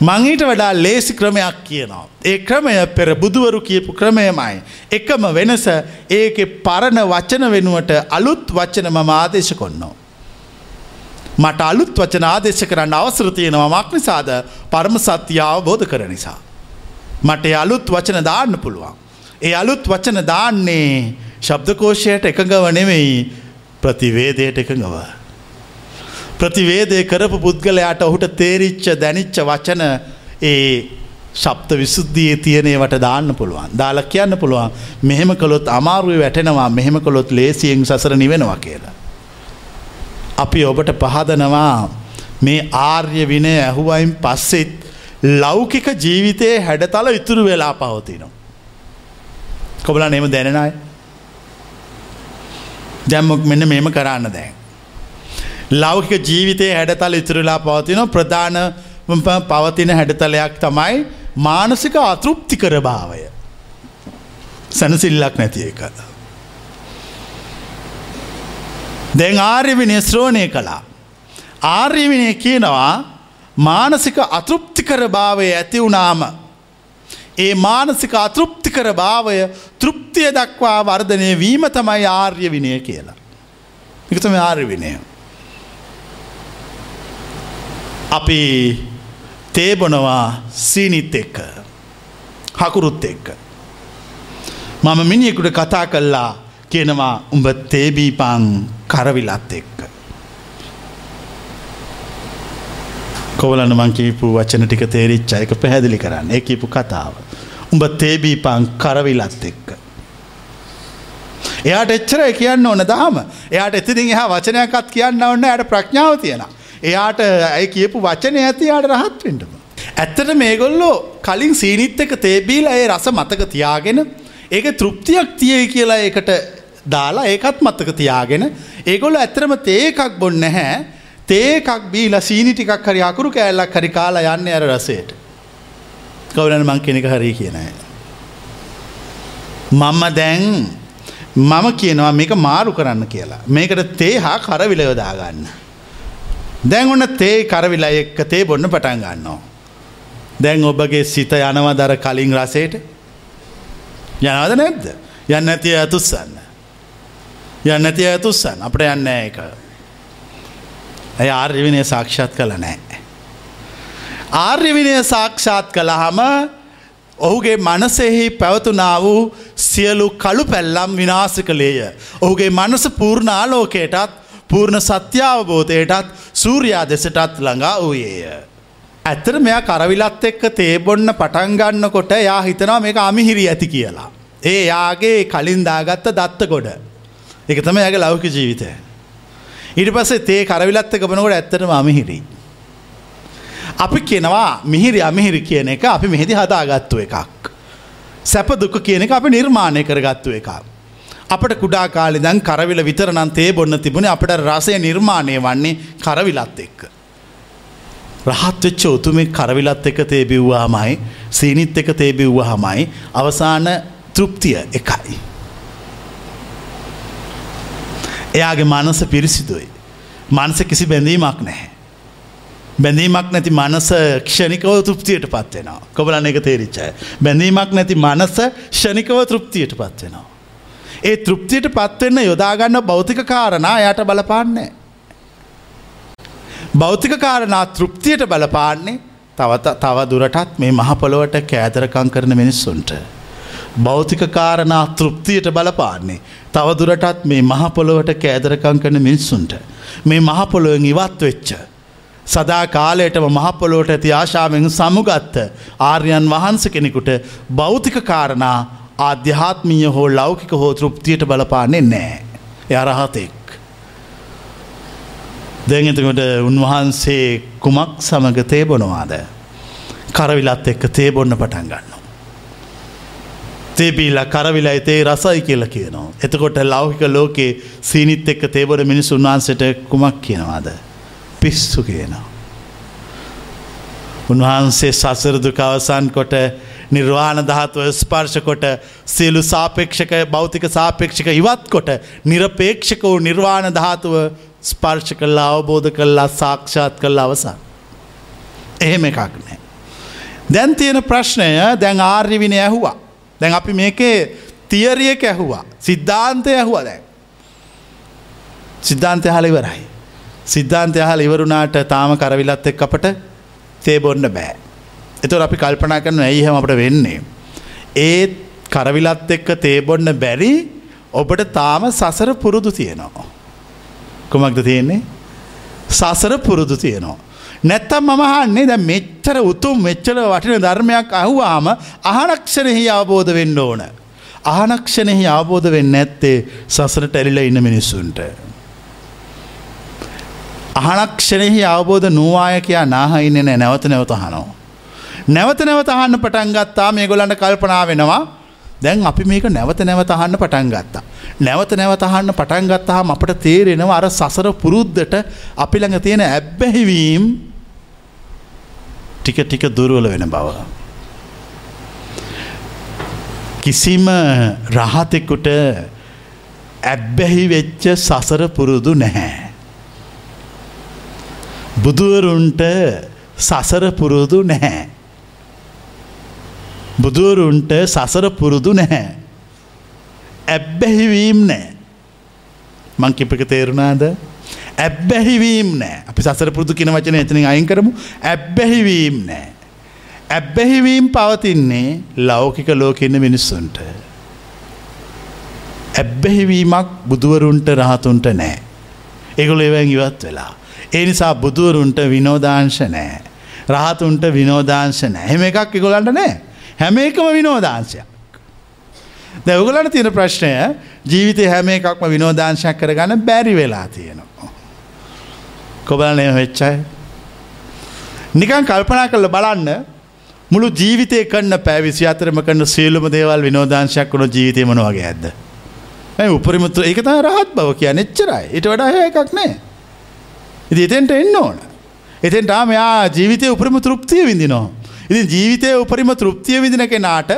මංඊට වඩා ලේසි ක්‍රමයක් කියනවා. ඒ ක්‍රමය පෙර බුදුවරු කියපු ක්‍රමයමයි. එකම වෙනස ඒක පරණ වචන වෙනුවට අලුත් වචන මම ආදේශ කොන්නවා. මට අලුත් වචන ආදේශ කරන්න අවසර තියෙනවා මක් නිසාද පරම සත්‍ය අවබෝධ කර නිසා. මට අලුත් වචන දාන්න පුළුවන්. ඒ අලුත් වචන දාන්නේ ශබ්දකෝෂයට එකඟව නෙවෙයි ප්‍රතිවේදයට එකඟව. ප්‍රතිවේදය කරපු පුද්ගලයාට ඔහුට තේරිච්ච දැනිච්ච වචන ඒ ශප්ත විසුද්ධියේ තියනේවට දාන්න පුළුවන් දාලා කියන්න පුළුවන් මෙහෙම කළොත් අමාරුවේ වැටෙනවා මෙහෙම කළොත් ලේසියෙන් සසර නිවෙනවා කියලා. අපි ඔබට පහදනවා මේ ආර්ය විනය ඇහුවයින් පස්සෙත් ලෞකික ජීවිතයේ හැඩතල ඉතුරු වෙලා පවතිනවා. කොබල නෙම දැනෙනයි. දැම්මක් මෙන්න මෙම කරන්න දැන්. ලෞකික ජීවිතය හැඩතල ඉතුරලා පවතින ප්‍රධාන පවතින හැඩතලයක් තමයි මානසික අතෘප්තිකර භාවය. සැනසිල්ලක් නැති එක. දැන් ආර්යවිනය ශ්‍රෝණය කළා. ආර්යවිනය කියනවා මානසික අතෘප්තිකර භාවය ඇති වුණාම ඒ මානසික අතෘප්තිකර භාවය තෘප්තිය දක්වා වර්ධනය වීම තමයි ආර්ය විනය කියලා. එකතම ආර්ය විනය. අපි තේබොනවා සීනිත් එක්ක හකුරුත් එක්ක. මම මිනිියෙකුට කතා කල්ලා කියනවා උඹ තේබීපං කරවිලත් එක්ක. කොවලන්න මං කියපු වචන ටික තේරිච්ච එක පැහැදිලි කරන්න ඒ කියපු කතාව. උඹ තේබීපං කරවිලත් එක්ක. එයාට එච්චර කියන්න ඕන දාම එයාට එතිදින් එහා වචනයකත් කියන්න ඔන්න යට ප්‍රඥාව තියෙන. එයාට ඇයි කියපු වචනය ඇති යාට රහත් වෙන්ටම. ඇත්තට මේගොල්ලෝ කලින් සීනිත් එක තේබීල ඒ රස මතක තියාගෙන ඒක තෘප්තියක් තියයි කියලා ඒකට දාලා ඒකත් මත්තක තියාගෙන ඒගොල්ල ඇතරම තේ එකක් බොන්න නැහැ තේකක් බීලා සීනි ටිකක් හරි අකුරු කෑල්ලක් හරි කාලා යන්න ඇර රසයට. කවුලන මං කෙනෙක හරි කියනය. මම්ම දැන් මම කියනවා මේක මාරු කරන්න කියලා. මේකට තේ හා කරවිල යොදාගන්න. දැන් ඔන්න තේ කරවිල එක්ක තේ බොන්න පටන් ගන්නවා. දැන් ඔබගේ සිත යනවා දර කලින් රසයට යනවද නැද්ද යන්න ඇතිය ඇතුස්සන්න. යන්න ඇතිය ඇතුස්සන්න අපට යන්න එක. ඇය ආර්යවිනය සාක්ෂාත් කළ නෑ. ආර්යවිනය සාක්ෂාත් කළහම ඔහුගේ මනසෙහි පැවතුනා වූ සියලු කළු පැල්ලම් විනාස කළේය. ඔහුගේ මනස පූර්ණ ආලෝකයටත් පූර්ණ සත්‍යාවබෝධයටත් සූරයා දෙසටත් ළඟා වූයේය. ඇත්තර මෙයා කරවිලත් එක්ක තේබොන්න පටන්ගන්න කොට යා හිතනවා මේක අමිහිරි ඇති කියලා. ඒ යාගේ කලින් දාගත්ත දත්ත ගොඩ. එක තම ඇගේ ලෞක ජීවිතය. ඊට පස්සේ තේ කරවිලත් එක බනකොට ඇත්තටම අමිහිරි. අපි කියනවා මිහිරි අමිහිරි කියන එක අපි මෙහිදි හදාගත්තු එකක්. සැප දුක කියන එක අපි නිර්මාණය කරගත්තු එකක්. අපට කුඩා කාලි දැන් කරවිල විතරනම් තේ බොන්න තිබුණේ අපට රසය නිර්මාණය වන්නේ කරවිලත් එක්ක. රහත්වෙච්ච උතුමෙ කරවිලත් එක තේබිව්වාමයි සීනිත් එක තේබිව්වාහමයි අවසාන තෘප්තිය එකයි. එයාගේ මනස පිරිසිදුයි. මනස කිසි බැඳීමක් නැහැ. බැඳීමක් නැති මනස ක්ෂණිකව තෘප්තියට පත්වෙනවා. කොබලන එක තේරිච්චය. බැඳීමක් නැති මනස ෂණිකව තෘප්තියට පත්වෙනවා. ඒ තෘප්තියට පත්වෙන්න යොදාගන්න භෞතික කාරණා යට බලපාන්නේ. භෞතික කාරණා තෘප්තියට බලපාන්නේ තවත තව දුරටත් මේ මහපොළොවට කෑදරකං කරන මිනිස්සුන්ට. භෞතික කාරණා තෘප්තියට බලපාන්නේ. තවදුරටත් මේ මහපොළොවට කෑදරකං කරන මිනිස්සුන්ට. මේ මහපොළොවෙන් ඉවත් වෙච්ච. සදා කාලයටම මහපොලෝට ඇති ආශාවෙන් සමුගත්ත ආර්යන් වහන්ස කෙනෙකුට භෞතික කාරණා ආධ්‍යාත්මීය හෝ ලෞකික හෝ තෘප්තියට බලපාන්නේ නෑ. යරහතෙක්. දැඟතකට උන්වහන්සේ කුමක් සමඟ තේබොනවාද. කරවිලත් එක්ක තේබොන්න පටන් ගන්න. තේබීල කරවිලයි තේ රසයි කියලා කියනවා. එතකොට ලෞහික ලෝකේ සීනිත් එක්ක තේබොර මිනිස් උන්වහන්සට කුමක් කියනවාද. පිස්සු කියනවා. උන්වහන්සේ සසරදුක අවසන් කොට නිර්වාණ ධාතුව ස්පර්ශ කොට සියලු සාපේක්ෂක භෞතික සාපේක්ෂක ඉවත් කොට නිරපේක්ෂක වූ නිර්වාණ ධාතුව ස්පර්ශ කල්ලා අවබෝධ කල්ලා සාක්ෂාත් කල්ලා අවසන්. එහෙම එකක් නෑ. දැන් තියෙන ප්‍රශ්නය දැන් ආර්යවිනය ඇහුවා. දැන් අපි මේකේ තියරියක ඇහුවා සිද්ධාන්තය ඇහුවා දැන්. සිද්ධාන්තය හල ඉවරයි. සිද්ධාන්තය හල ඉවරුණාට තාම කරවිලත් එක් අපට තේබොන්න බෑ. එතුර අපි කල්පනා කරන ඇයිහම අපට වෙන්නේ. ඒත් කරවිලත් එක්ක තේබොන්න බැරි ඔබට තාම සසර පුරුදු තියෙනවා. කුමක්ද තියෙන්නේ සසර පුරුදු තියෙනවා. නැත්තම් මම අහන්නේ දැන් මෙච්චර උතුම් මෙච්චර වටින ධර්මයක් අහුවාම අහනක්ෂණෙහි අවබෝධ වෙන්න ඕන. අහනක්ෂණෙහි අවබෝධ වෙන්න ඇත්තේ සසරට ඇලිලා ඉන්න මිනිස්සුන්ට. අහනක්ෂණෙහි අවබෝධ නූවාය කියා නාහයින්නේ නෑ නැවත නැවත අහනවා. නැවත නැවත අහන්න පටන් ගත්තා මේගොල්ලන්ට කල්පනා වෙනවා දැන් අපි මේක නැවත නැවත අහන්න පටන් ගත්තා. නැවත නැවත අහන්න පටන් ගත්තාම අපට තේරෙනවා අර සසර පුරුද්දට අපි ළඟ තියෙන ඇබ්බැහිවීම් ටික ටික දුර්වල වෙන බව. කිසිම රහතෙකුට ඇබ්බැහි වෙච්ච සසර පුරුදු නැහැ. බුදුවරුන්ට සසර පුරුදු නැහැ. බුදුවරුන්ට සසර පුරුදු නැහැ. ඇබ්බැහිවීම් නෑ. මං කිපක තේරුණාද ඇබ්බැහිවීම් නෑ අපි සසර පුරුදු කියන වචන එතනින් අයින් කරමු ඇබ්බැහිවීම් නෑ. ඇබ්බැහිවීම් පවතින්නේ ලෞකික ලෝකඉන්න මිනිස්සුන්ට. ඇබ්බැහිවීමක් බුදුවරුන්ට රහතුන්ට නෑ. එගොල එවැන් ඉවත් වෙලා. ඒ නිසා බුදුවරුන්ට විනෝදාංශ නෑ. රහතුන්ට විනෝදාංශ නෑ හෙම එකක් එගොලන්ට නෑ හැම එකම විනෝදාංශයක්. දැවගලට තියෙන ප්‍රශ්නය ජීවිතය හැම එකක්ම විනෝදාංශයක් කරගන්න බැරි වෙලා තියෙනවා. කොබලනය වෙච්චයි. නිකන් කල්පනා කරල බලන්න මුළු ජීවිතය කන්න පැවිසි අතරම කන්න සියලුම දේවල් විනෝදාංශයක් වුණු ජීවිතය මොන වගේ ඇද. ඇ උපරිමුත්‍ර එක තම රහත් බව කිය එච්චරයි ඉට වඩා එකක් නෑ. ඉති එතෙන්ට එන්න ඕන. එතෙන්ට මෙයා ජීවිතය උපරිම තෘප්තිය විඳිනවා. ඉතින් ජීවිතය උපරිම තෘප්තිය විදින කෙනාට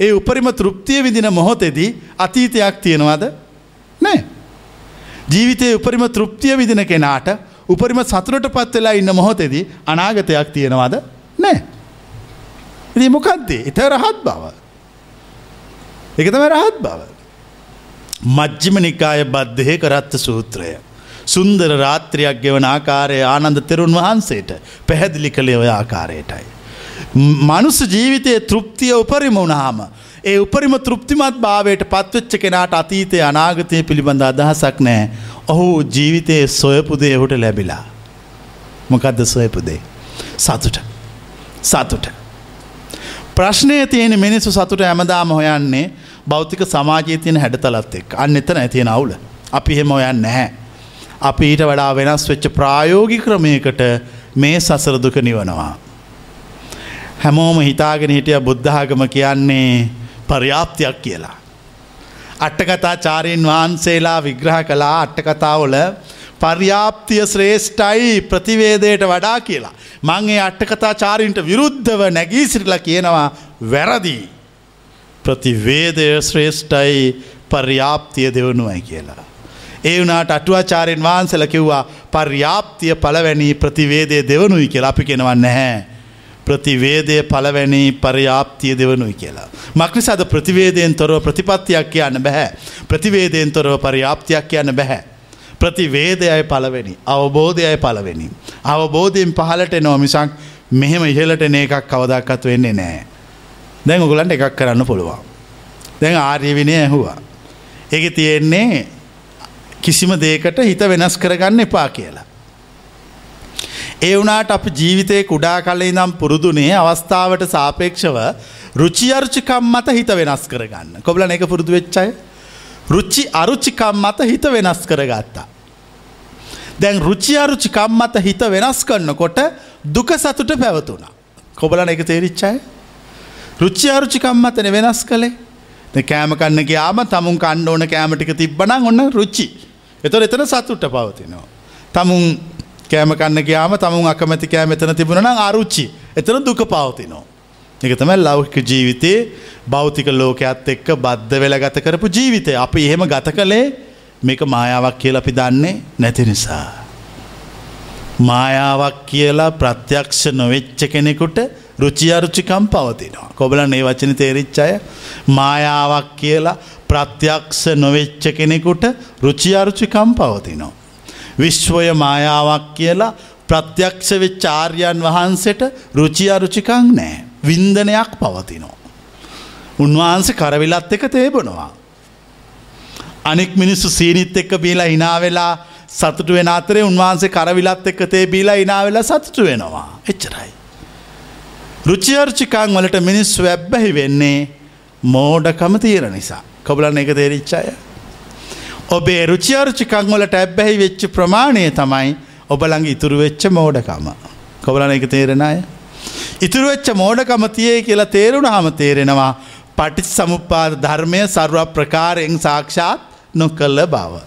ඒ උපරිම තෘප්තිය විදින මොහොතෙදී අතීතයක් තියෙනවාද නෑ. ජීවිතය උපරිම තෘප්තිය විදින කෙනාට උපරිම සතුරට පත් වෙලා ඉන්න මොහොතෙදී අනාගතයක් තියෙනවාද නෑ. ඉති මොකක්දේ එත රහත් බව. එකතම රහත් බව. මජ්ජිම නිකාය බද්ධහය කරත්ත සූත්‍රය. සුන්දර රාත්‍රයක් ගෙවන ආකාරය ආනන්ද තෙරුන් වහන්සේට පැහැදිලි කළේ ඔය ආකාරයටයි. මනුස්ස ජීවිතයේ තෘප්තිය උපරිම වුණාම ඒ උපරිම තෘප්තිමත් භාවයට පත්වෙච්ච කෙනාට අතීතය අනාගතය පිළිබඳ අදහසක් නෑ ඔහු ජීවිතයේ සොයපුදේ ඔහුට ලැබිලා. මොකක්ද සොයපුදේ. සතුට. සතුට. ප්‍රශ්නය තියෙන මිනිස්සු සතුට ඇමදාම හොයන්නේ භෞතික සමාජය තියෙන හැඩතලත් එක් අන්න එතන ඇතියෙන අවුල. අපි හෙම හොයන්න නැහැ. අපි ඊට වඩා වෙනස් වෙච්ච ප්‍රායෝගි ක්‍රමයකට මේ සසරදුක නිවනවා. හැමෝම හිතාගෙන හිටිය බුද්ධාගම කියන්නේ පර්යාප්තියක් කියලා. අට්ටකතා චාරීන් වහන්සේලා විග්‍රහ කලා අට්ටකතාවල පර්යාප්තිය ශ්‍රේෂ්ඨයි ප්‍රතිවේදයට වඩා කියලා. මංගේ අට්ටකතා චාරීන්ට විරුද්ධව නැගී සිරිලා කියනවා වැරදිී. ප්‍රතිවේදය ශ්‍රේෂ්ඨයි පර්යාප්තිය දෙවනුවයි කියලා. ඒ වනාට අටුවාචාරයෙන් වහන්සල කිව්වා පර්යාප්තිය පලවැනි ප්‍රතිවේදය දෙවනුයි කියලා අපි කෙනවන්න නැහැ. ප්‍රතිවේදය පලවැනි පර්යාප්තිය දෙවනුයි කියලා. මක්නිසාද ප්‍රතිවේදයෙන් තොරව ප්‍රතිපත්තියක් කියන්න බැහැ. ප්‍රතිවේදයෙන් තොරව පර්යාප්තියක් කියන්න බැහැ. ප්‍රතිවේදයයි පලවෙනි අවබෝධයයි පලවෙනි. අවබෝධයෙන් පහලට නෝ මිසක් මෙහෙම ඉහලට එන එකක් කවදක්කත් වෙන්නේ නෑ. දැන් ඔගලන්ට එකක් කරන්න පුළුවන්. දැන් ආර්ය විනය ඇහුවා. ඒක තියෙන්නේ කිසිම දේකට හිත වෙනස් කරගන්න එපා කියලා. ඒ වනාට අප ජීවිතය කුඩා කලේ නම් පුරුදුනේ අවස්ථාවට සාපේක්ෂව රුචි අරුචිකම් මත හිත වෙනස් කරගන්න. කොබල එක පුරුදු වෙච්චයි. රුචි අරුචිකම් මත හිත වෙනස් කරගත්තා. දැන් රුචි අරුචිකම් මත හිත වෙනස් කරන්නකොට දුක සතුට පැවතුනා. කොබලන එක තේරිච්චයි. රුචි අරුචිකම් මතන වෙනස් කළේ කෑම කන්න ගයාම තමුන් කණ්ඩ ඕන කෑමටික තිබ්බන ඔන්න රුච්චි. එතො එතන සතුට්ට පවතිනවා. තමුන් කෑම කන්න ගයාම තමුන් අකමැති කෑ මෙතන තිබුණන අරුච්චි එතන දුක පවතිනෝ. එක තමයි ලෞහික ජීවිතයේ භෞතික ලෝකයක්ත් එක්ක බද්ධ වෙල ගත කරපු ජීවිතය අපි එහෙම ගත කළේ මේක මායාවක් කියල අපි දන්නේ නැති නිසා. මායාවක් කියලා ප්‍රත්‍යක්ෂ නොවෙච්ච කෙනෙකුට රුචියරුචිකම් පවතිනවා. කොබලන් ඒ වචන තේරිච්චය මායාවක් කියලා ප්‍රත්‍යක්ෂ නොවෙච්ච කෙනෙකුට රුචියරුචිකම් පවතිනවා. විශ්වය මායාවක් කියලා ප්‍රත්‍යක්ෂ වෙච්චාර්යන් වහන්සට රුචියරුචිකං නෑ. වින්දනයක් පවතිනවා. උන්වහන්සේ කරවිලත් එක තේබනවා. අනෙක් මිනිස්සු සීනිත් එක්ක බීලා හිනාවෙලා සතුට වෙන අතරේ උන්වහන්සේ කරවිලත් එක්ක තේ බීලා ඉනාවෙලා සතුට වෙනවා. එච්චරයි. රුචියර්චිකං වලට මිනිස්සු ඇබ්බැහි වෙන්නේ මෝඩකම තියෙන නිසා. කොබලන්න එක තේරිච්චාය. ඔබේ රුචියර්චිකං වලට ඇබ්බැහි වෙච්ච ප්‍රමාණය තමයි ඔබළඟ ඉතුරු වෙච්ච මෝඩකම. කොබලන එක තේරෙනය. ඉතුරු වෙච්ච මෝඩකම තියේ කියලා තේරුණ හම තේරෙනවා පටිච සමුපාද ධර්මය සර්ව ප්‍රකාරයෙන් සාක්ෂාත් නොකල්ල බව.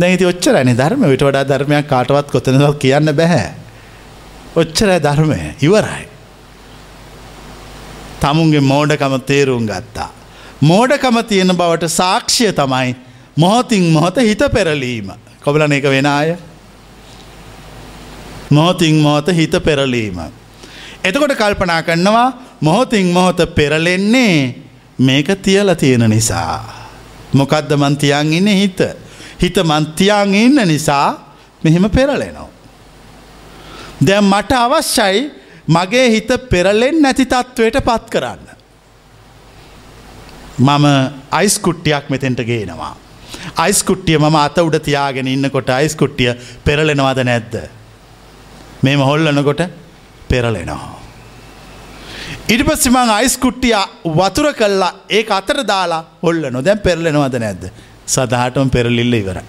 දැයිති ඔච්චරනි ධර්ම විට වඩා ධර්මයක් කාටවත් කොතනවල් කියන්න බැහැ. ඔච්චරයි ධර්මය ඉවරයි. තමුන්ගේ මෝඩකම තේරුම් ගත්තා. මෝඩකම තියෙන බවට සාක්ෂිය තමයි මොහොතින් මොහොත හිත පෙරලීම. කොබලන එක වෙන අය. මොහොතින් මොහොත හිත පෙරලීම. එතකොට කල්පනා කරනවා මොහොතින් මොහොත පෙරලෙන්නේ මේක තියල තියෙන නිසා. මොකක්ද මන්තියන් ඉන්න හිත. හිත මන්තියන් ඉන්න නිසා මෙහෙම පෙරලෙනවා. දැන් මට අවශ්‍යයි මගේ හිත පෙරලෙන් නැති තත්ත්වයට පත් කරන්න. මම අයිස්කුට්ටියක් මෙතෙන්ට ගේනවා. අයිස්කුට්ටිය මම අත උඩ තියාගෙන ඉන්නකොට අයිස්කුට්ටිය පෙරලෙනවාද නැද්ද. මෙම හොල්ලනකොට පෙරලෙනවා. ඉට පස්සිමං අයිස්කුට්ටිය වතුර කල්ලා ඒ අතර දාලා හොල්ල නොදැන් පෙරලෙනවද නැද්ද සදහටම පෙරලිල්ල ඉවරයි.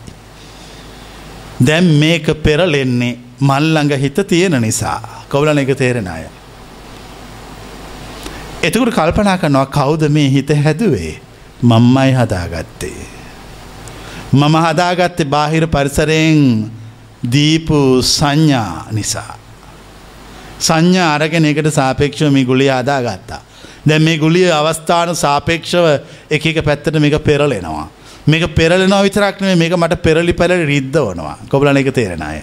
දැම් මේක පෙරලෙන්නේ මල්ලඟ හිත තියෙන නිසා කවුලන එක තේරෙන අය. එතකුට කල්පනා කරනවා කවුද මේ හිත හැදුවේ මම්මයි හදාගත්තේ. මම හදාගත්තේ බාහිර පරිසරයෙන් දීපු සංඥා නිසා. සංඥා අරගෙන එකට සාපේක්ෂව මේ ගුලිය අදා ගත්තා. දැන් මේ ගුලිය අවස්ථාන සාපේක්ෂව එක එක පැත්තට මේක පෙරලෙනවා. මේක පෙරලෙනවා විතරක් නෙමෙයි මේක මට පෙරලි පෙරලි රිද්දවනවා. කොබලන එක තේරෙන අය.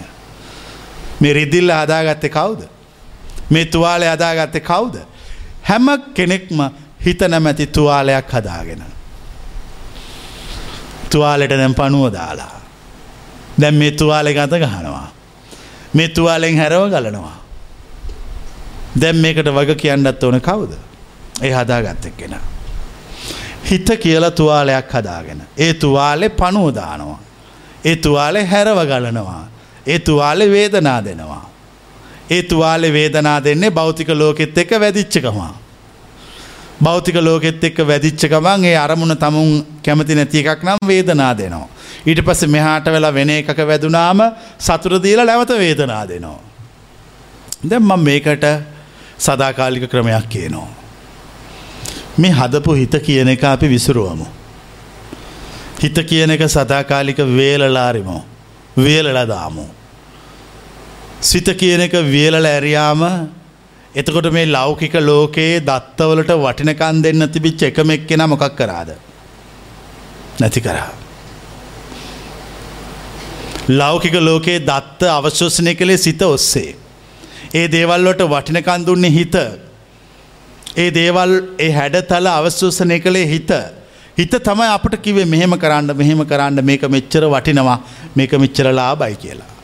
මේ රිදිල්ල හදාගත්තේ කවුද? මේ තුවාලය හදාගත්තේ කවුද? හැම කෙනෙක්ම හිත නැමැති තුවාලයක් හදාගෙන. තුවාලෙට දැම් පනුව දාලා. දැම් මේ තුවාලෙ ගත ගහනවා. මේ තුවාලෙන් හැරව ගලනවා. දැම් මේකට වග කියන්නත් ඕන කවුද. ඒ හදාගත්තෙක් කෙන. හිත කියලා තුවාලයක් හදාගෙන. ඒ තුවාලෙ පනුවදානවා. ඒ තුවාලෙ හැරව ගලනවා. ඒ තුවාලෙ වේදනා දෙනවා. ඒ තුවාලෙ වේදනා දෙන්නේ භෞතික ලෝකෙත් එක වැදිච්චකමා. භෞතික ලෝකෙත් එක්ක වැදිච්ච ගමන් ඒ අරමුණ තමුන් කැමති නැති එකක් නම් වේදනා දෙනවා. ඊට පස්සේ මෙහාට වෙලා වෙන එකක වැදුනාම සතුට දීලා නැවත වේදනා දෙනවා. දැන් මම මේකට සදාකාලික ක්‍රමයක් කියනවා. මේ හදපු හිත කියන එක අපි විසුරුවමු. හිත කියන එක සදාකාලික වේලලාරිමෝ වියලලා දාමු. සිත කියන එක වියලල ඇරියාම එතකොට මේ ලෞකික ලෝකයේ දත්තවලට වටිනකන් දෙන්න තිබිච්ච එකම එක්කෙන මොකක් කරාද. නැති කරා. ලෞකික ලෝකයේ දත්ත අවශ්‍යසනය කළේ සිත ඔස්සේ. ඒ දේවල්ලොට වටිනකන් දුන්නේ හිත. ඒ දේවල් ඒ හැඩතල අවශ්‍යසනය කළේ හිත. හිත තමයි අපට කිවේ මෙහෙම කරන්න මෙහෙම කරන්න මේක මෙච්චර වටිනවා මේක මෙච්චර ලාබයි කියලා.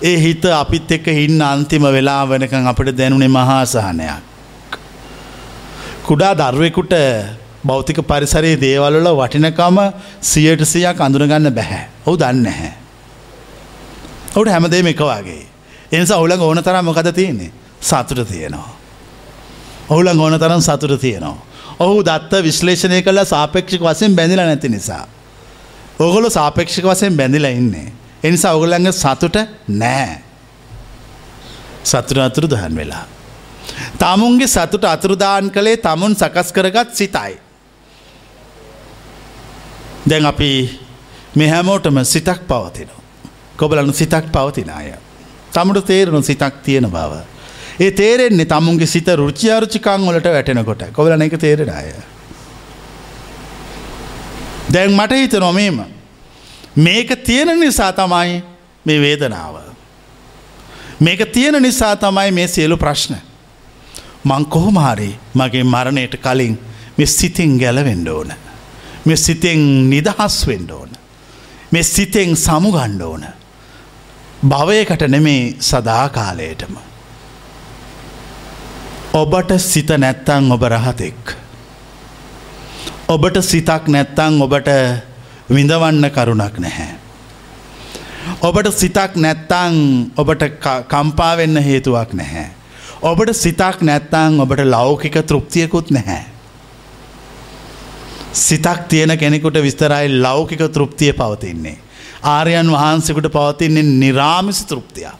ඒ හිත අපිත් එක්ක ඉන්න අන්තිම වෙලා වෙනකං අපට දැනුනේ මහාසානයක්. කුඩා දරුවෙකුට භෞතික පරිසරයේ දේවල්වල වටිනකම සියයට සියක් අඳුනගන්න බැහැ. ඔහු දන්න හැ. ඔහුට හැමදේම එක වගේ. එනිසා ඔහුලඟ ඕන තරම් මොකද තියෙන්නේ? සතුට තියෙනවා. ඔහුලඟ ඕන තරම් සතුට තියෙනවා. ඔහු දත්ත විශ්ලේෂණය කළ සාපේක්ෂික වශයෙන් බැඳිලා නැති නිසා. ඔගොල්ලෝ සාපේක්ෂික වශයෙන් බැඳිලා ඉන්නේ. එනිසා ඔගොල්ලන්ගේ සතුට නෑ. සතුට අතුරු දහන් වෙලා. තමුන්ගේ සතුට අතුරුදාන් කළේ තමුන් සකස් කරගත් සිතයි. දැන් අපි මෙහැමෝටම සිතක් පවතින. කොබලනු සිතක් පවතින අය. තමුට තේරුණු සිතක් තියෙන බව. ඒ තේරෙන්නේ තමුන්ගේ සිත රුචියාරුචිකං වලට වැටෙනකොට කොබලන එක තේරෙන අය. දැන් මට හිත නොමීම මේක තියෙන නිසා තමයි මේ වේදනාව. මේක තියෙන නිසා තමයි මේ සියලු ප්‍රශ්න. මං කොහොමහරි මගේ මරණයට කලින් මෙ සිතින් ගැලවෙන්ඩ ඕන. මෙ සිතෙන් නිදහස් වෙන්ඩ ඕන. මෙ සිතෙන් සමුගණ්ඩ ඕන. භවයකට නෙමේ සදාකාලයටම. ඔබට සිත නැත්තං ඔබ රහතෙක්. ඔබට සිතක් නැත්තං ඔබට විඳවන්න කරුණක් නැහැ. ඔබට සිතක් නැත්තං ඔබට කම්පාවෙන්න හේතුවක් නැහැ. ඔබට සිතක් නැත්තං ඔබට ලෞකික තෘප්තියකුත් නැහැ. සිතක් තියෙන කෙනෙකුට විස්තරයි ලෞකික තෘප්තිය පවතින්නේ. ආර්යන් වහන්සෙකුට පවතින්නේ නිරාමිස තෘප්තියක්.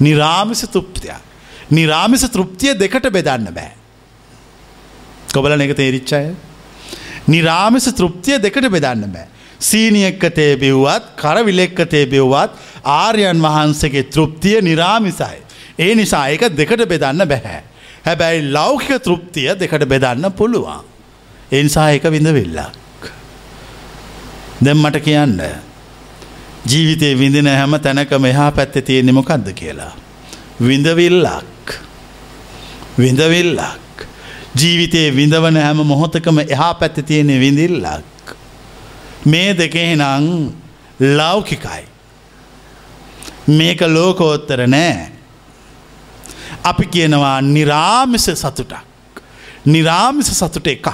නිරාමිස තෘප්තියක්. නිරාමිස තෘප්තිය දෙකට බෙදන්න බෑ. කොබල එක තේරිච්චාය. නිරාමිස තෘප්තිය දෙකට බෙදන්න බෑ. සීනියක්කතේ බිව්වත් කරවිලෙක්කතේ බිව්වත් ආර්යන් වහන්සගේ තෘප්තිය නිරාමිසයි. ඒ නිසා ඒක දෙකට බෙදන්න බැහැ. හැබැයි ලෞකික තෘප්තිය දෙකට බෙදන්න පුළුවන්. එනිසා එක විඳවිල්ලක්. දැම් මට කියන්න. ජීවිතේ විඳින හැම තැනකම එහා පැත්තේ තියෙන්නේ මොකද්ද කියලා. විඳවිල්ලක්. විඳවිල්ලක්. ජීවිතේ විඳවන හැම මොහොතකම එහා පැත්තේ තියෙන විඳිල්ලක්. මේ දෙකේ නම් ලෞකිකයි. මේක ලෝකෝත්තර නෑ. අපි කියනවා නිරාමිස සතුටක්. නිරාමිස සතුට එකක්.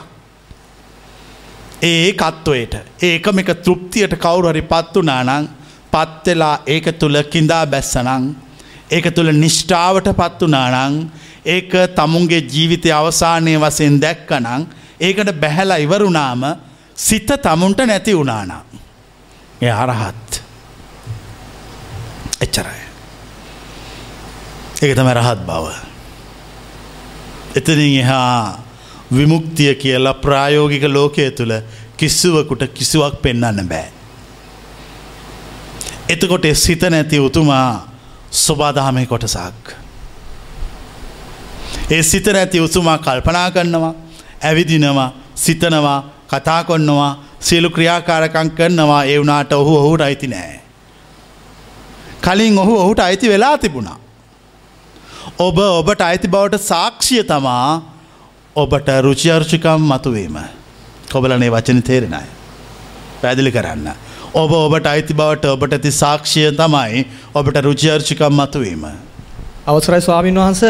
ඒ කත්වයට ඒකම එක තෘප්තියට කවුරුහරි පත්වනානං පත්වෙලා ඒක තුළ කින්දා බැස්සනං ඒක තුළ නිෂ්ඨාවට පත්වනානං ඒක තමුන්ගේ ජීවිතය අවසානය වසයෙන් දැක්කනං ඒකට බැහැලා ඉවරුණාම සිත තමුන්ට නැති වුණානම්. එය අරහත් එච්චරයි. ඒක තම රහත් බව. එතනින් එහා විමුක්තිය කියලා ප්‍රායෝගික ලෝකය තුළ කිස්සුවකුට කිසිවක් පෙන්වන්න බෑ. එතකොට සිත නැති උතුමා ස්වබාදහමය කොටසක්. ඒ සිත නැති උතුමා කල්පනා කරනවා ඇවිදිනවා සිතනවා කතා කොන්නවා සියලු ක්‍රියාකාරකං කරනවා ඒ වුනාට ඔහු ඔහුට අයිති නෑ. කලින් ඔහු ඔහුට අයිති වෙලා තිබුණා. ඔබ ඔබට අයිති බවට සාක්ෂිය තමා ඔබට රුචියර්චිකම් මතුවීම. කොබලනේ වචන තේරෙනයි. පැදිලි කරන්න. ඔබ ඔබට අයිති බවට ඔබට ඇති සාක්ෂිය තමයි ඔබට රුචියර්චිකම් මතුවීම. අවසරයි ස්වාමීන් වහන්ස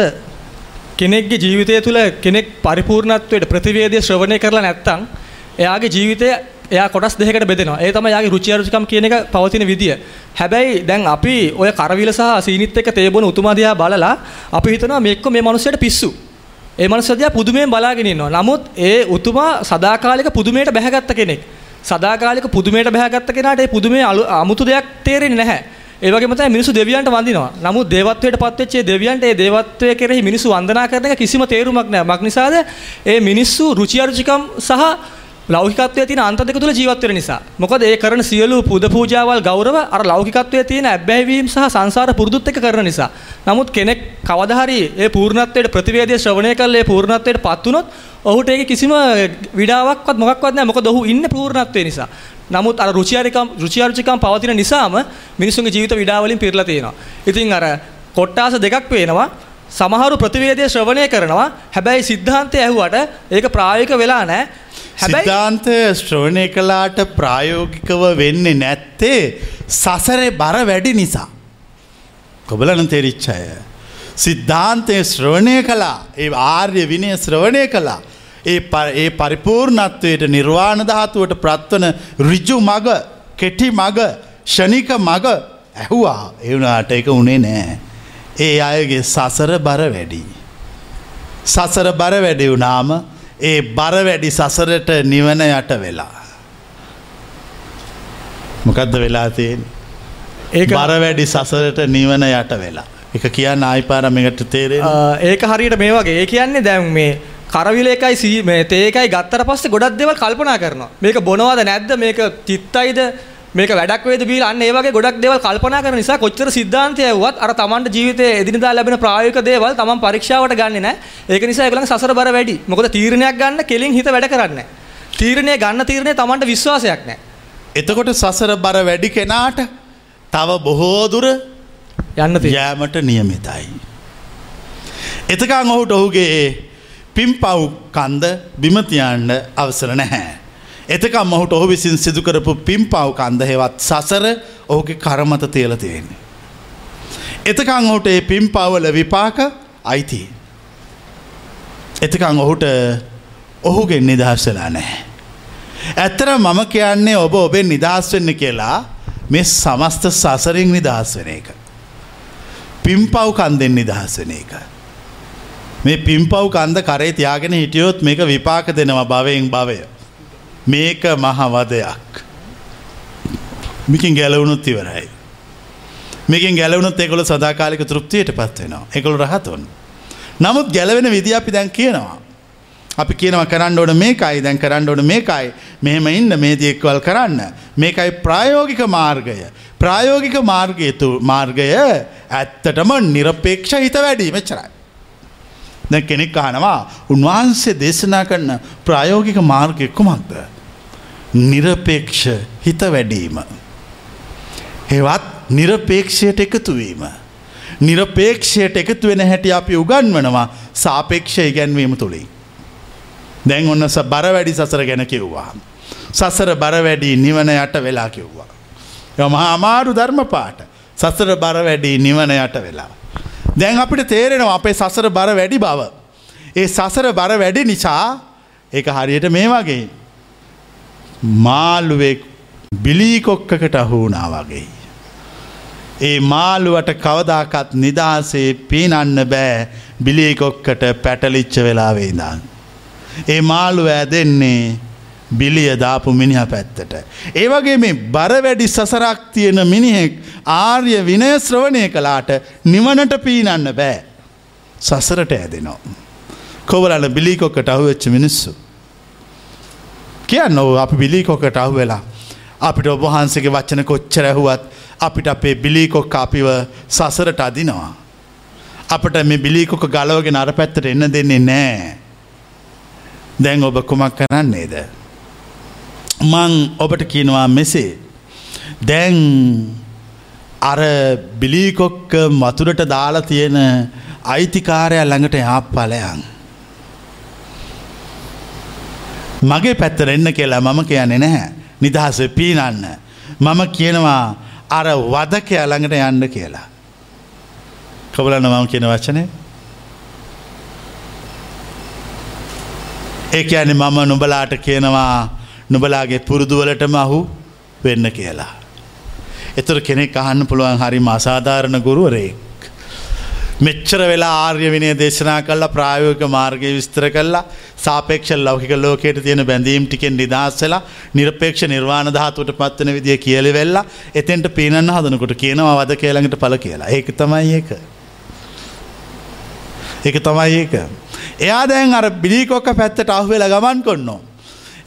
කෙනෙක්ගේ ජීවිතය තුළ කෙනෙක් පරිපූර්ණත්වයට ප්‍රතිවේදය ශ්‍රවණය කරලා නැත්තං එයාගේ ජීවිතය එයා කොටස් දෙකට බෙදෙනවා ඒ තමයි යාගේ රුචි අරුචිකම් කියන එක පවතින විදිය. හැබැයි දැන් අපි ඔය කරවිල සහ සීනිත් එක්ක තේබුණ උතුමා දිහා බලලා අපි හිතනවා මේක මේ මිනිස්සයාට පිස්සු. ඒ මනුස්සයා දිහා පුදුමයෙන් බලාගෙන ඉන්නවා. නමුත් ඒ උතුමා සදාකාලික පුදුමයට බැහැගත්ත කෙනෙක්. සදාකාලික පුදුමයට බැහැගත්ත කෙනාට ඒ පුදුමේ අමුතු දෙයක් තේරෙන්නේ නැහැ. ඒ වගේම තමයි මිනිස්සු දෙවියන්ට වඳිනවා. නමුත් දේවත්වයට පත්වෙච්ච ඒ දෙවියන්ට ඒ දේවත්වය කෙරෙහි මිනිස්සු වන්දනා කරන එක කිසිම තේරුමක් නැහැ. මක් නිසාද? ඒ මිනිස්සු රුචි අරුචිකම් සහ ලෞකිකත්වයේ තියෙන අන්ත දෙක තුල ජීවත් වෙන නිසා. මොකද ඒ කරන සියලු පුද පූජාවල් ගෞරව අර ලෞකිකත්වයේ තියෙන අබ්බැහිවීම සහ සංසාර පුරුදුත් එක්ක කරන නිසා. නමුත් කෙනෙක් කවදා හරි ඒ පූර්ණත්වයට ප්‍රතිවේදය ශ්‍රවණය කළා ඒ පූර්ණත්වයට පත් වුණොත් ඔහුට ඒක කිසිම විඩාවක්වත් මොකක්වත් නැහැ මොකද ඔහු ඉන්නේ පූර්ණත්වයේ නිසා. නමුත් අර රුචිආරිකම් රුචිආරුචිකම් පවතින නිසාම මිනිසුන්ගේ ජීවිත විඩාවලින් පිරලා තියෙනවා. ඉතින් අර කොට්ටාස දෙකක් පේනවා. සමහරු ප්‍රතිවේදයේ ශ්‍රවණය කරනවා. හැබැයි සිද්ධාන්තය ඇහුවට ඒක ප්‍රායෝගික වෙලා නැහැ. සිද්ධාන්තය ශ්‍රවණය කළාට ප්‍රායෝගිකව වෙන්නේ නැත්තේ සසරේ බර වැඩි නිසා. කොබලන තේරිච්ච අය. සිද්ධාන්තය ශ්‍රවණය කලා ඒ ආර්ය විනය ශ්‍රවණය කලා. ඒ ඒ පරිපූර්ණත්වයට නිර්වාණ ධාතුවට ප්‍රත්වන රිජු මග කෙටි මග ෂණික මග ඇහුවා එවුනාට එක උනේ නෑ. ඒ අයගේ සසර බර වැඩි. සසර බර වැඩි වුනාම ඒ බර වැඩි සසරට නිවන යට වෙලා. මොකක්ද වෙලා තියෙන. ඒ බර වැඩි සසරට නිවන යට වෙලා. එක කියන්න ආයිපාරම එකට තේරේ ඒක හරියට මේ වගේ ඒ කියන්නේ දැන් මේ කරවිල එකයි සී මේ තේකයි ගත්තට පස්සේ ගොඩක් දේවල් කල්පනා කරනවා. මේක බොනවද නැද්ද මේක චිත්තයිද මේක වැඩක් වේද බීලා අන්න ඒ වගේ ගොඩක් දේවල් කල්පනා කරන නිසා කොච්චර සිද්ධාන්තය ඇව්වත් අර Tamanට ජීවිතයේ එදිනදා ලැබෙන ප්‍රායෝගික දේවල් Taman පරීක්ෂාවට ගන්නෙ නැහැ. ඒක නිසා ඒගොල්ලන් සසර බර වැඩි. මොකද තීරණයක් ගන්න කෙලින් හිත වැඩ කරන්නේ තීරණය ගන්න තීරණය Tamanට විශ්වාසයක් නැහැ. එතකොට සසර බර වැඩි කෙනාට තව බොහෝ දුර යන්න යෑමට නියමිතයි. එතකං ඔහුට ඔහුගේ පිම්පව් කන්ද බිමතියන්න අවසර නැහැ. එතකම් ඔහුට ඔහු විසින් සිදුකරපු පිම්පව් කන්ද හෙවත් සසර ඔහුගේ කරමත තියල තියෙන්නේ. එතකං ඔහුට ඒ පිම්පවල විපාක අයිති. එතකං ඔහුට ඔහුගෙන් නිදහස්සලා නෑ. ඇත්තර මම කියන්නේ ඔබ ඔබෙන් නිදහස් වෙන්න කියලා මේ සමස්ත සසරින් නිදහස් වෙන එක. පිම්පව් කන්දෙන් නිදහස් වෙන එක. මේ පිම්පව් කන්ද කරේ තියාගෙන හිටියොත් මේක විපාක දෙනවා භවයෙන් භවය. මේක මහවදයක්. මිකින් ගැලවුණුත් ඉවරයි. මේකින් ගැලවුණුත් ඒකොළ සදාකාලික තෘප්තියට පත්වෙනවා එකකොළ රහතුන්. නමුත් ගැලවෙන විදි අපි දැන් කියනවා. අපි කියනව කරන්න ඕන මේකයි දැන් කරන්න ඕන මේකයි මෙහෙම ඉන්න මේ දියෙක්වල් කරන්න. මේකයි ප්‍රායෝගික මාර්ගය. ප්‍රායෝගික මාර්ගයතු මාර්ගය ඇත්තටම නිරපේක්ෂ හිත වැඩීම චරයි. දැ කෙනෙක් අහනවා උන්වහන්සේ දේශනා කරන ප්‍රායෝගික මාර්ගය කුමක්ද. නිරපේක්ෂ හිත වැඩීම. හෙවත් නිරපේක්ෂයට එකතුවීම. නිරපේක්ෂයට එකතු වෙන හැටි අපි උගන්වනවා සාපේක්ෂ ඉගැන්වීම තුළින්. දැන් ඔන්න බර වැඩි සසර ගැන කිව්වා. සසර බර වැඩි නිවන යට වෙලා කිව්වා. යමහා අමාරු ධර්ම පාට සසර බර වැඩි නිවන යට වෙලා. දැන් අපිට තේරෙනවා අපේ සසර බර වැඩි බව. ඒ සසර බර වැඩි නිසා ඒක හරියට මේ වගේ. මාළුවෙක් බිලීකොක්කකට අහුුණා වගේ. ඒ මාළුවට කවදාකත් නිදහසේ පීනන්න බෑ බිලිකොක්කට පැටලිච්ච වෙලාවේදන්. ඒ මාළු ඇදෙන්නේ බිලිය දාපු මිනිහ පැත්තට. ඒවගේ මේ බර වැඩි සසරක් තියෙන මිනිහෙක් ආර්ය විනය ශ්‍රවණය කලාට නිවනට පීනන්න බෑ. සසරට ඇදෙනවා. කොවලන්න බිලිකොක්කට අහුවෙච්ච මිනිස්සු. කියන්න ඔ අපි බිලිකොකට අහු වෙලා. අපිට ඔබහන්සගේ වච්චන කොච්චර ඇහුවත් අපිට අපේ බිලිකොක්ක අපිව සසරට අදිනවා. අපට මේ බිලිකොක ගලවගෙන අර පැත්තට එන්න දෙන්නේ නෑ. දැන් ඔබ කුමක් කරන්නේද. මං ඔබට කියනවා මෙසේ. දැන් අර බිලීකොක්ක මතුරට දාලා තියෙන අයිතිකාරය ළඟට යාප්පලයන්. මගේ පැත්තර එන්න කියලා මම කියන්නේ නැහැ. නිදහස පීනන්න. මම කියනවා අර වදකය ළඟට යන්න කියලා. කවලන්න මම කියන වචනය ඒ ඇනි මම නුබලාට කියනවා නුබලාගේ පුරුදුවලටම අහු වෙන්න කියලා. එතුර කෙනෙක් අහන්න පුළුවන් හරි අසාධාරණ ගුරුවරෙක්. මෙච්චර වෙලා ආර්ය විනය දේශනා කල්ලා ප්‍රායෝක මාර්ගය විස්තර කල්ලා සාපේක්ෂ ලෞකික ලෝකයට තියෙන බැඳීම් ටිකෙන් නිදහස්සලා නිරපේක්ෂ නිර්වාණ ධාතුවට පත්වන විදිිය කියලි වෙල්ලා එතෙන්ට පීනන්න හදනකොට කියනවා වද කියළඟට පල කියලා ඒක තමයි ඒක. ඒක තමයි ඒක. එයා දැන් අර බිලිකොක්ක පැත්තට අහුවෙල ගමන් කොන්නෝ.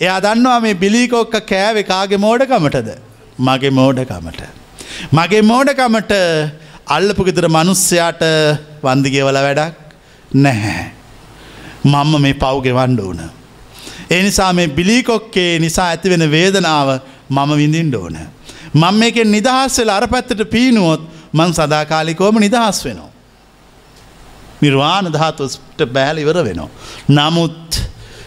එයා දන්නවා මේ බිලිකොක්ක කෑවෙ කාගේ මෝඩකමටද මගේ මෝඩකමට. මගේ මෝඩකමට අල්ලපු ගෙදර මනුස්සයාට වන්දිගෙවල වැඩක් නැහැ. මම්ම මේ පව්ගෙවන්ඩ ඕන. ඒ නිසා මේ බිලිකොක්කේ නිසා ඇතිවෙන වේදනාව මම විඳින්ඩ ඕන. මං මේකෙන් නිදහස් වෙලා අර පැත්තට පීනුවොත් මං සදාකාලිකෝම නිදහස් වෙනවා. නිර්වාණ ධාතුස්ට බෑල ඉවර වෙනවා. නමුත්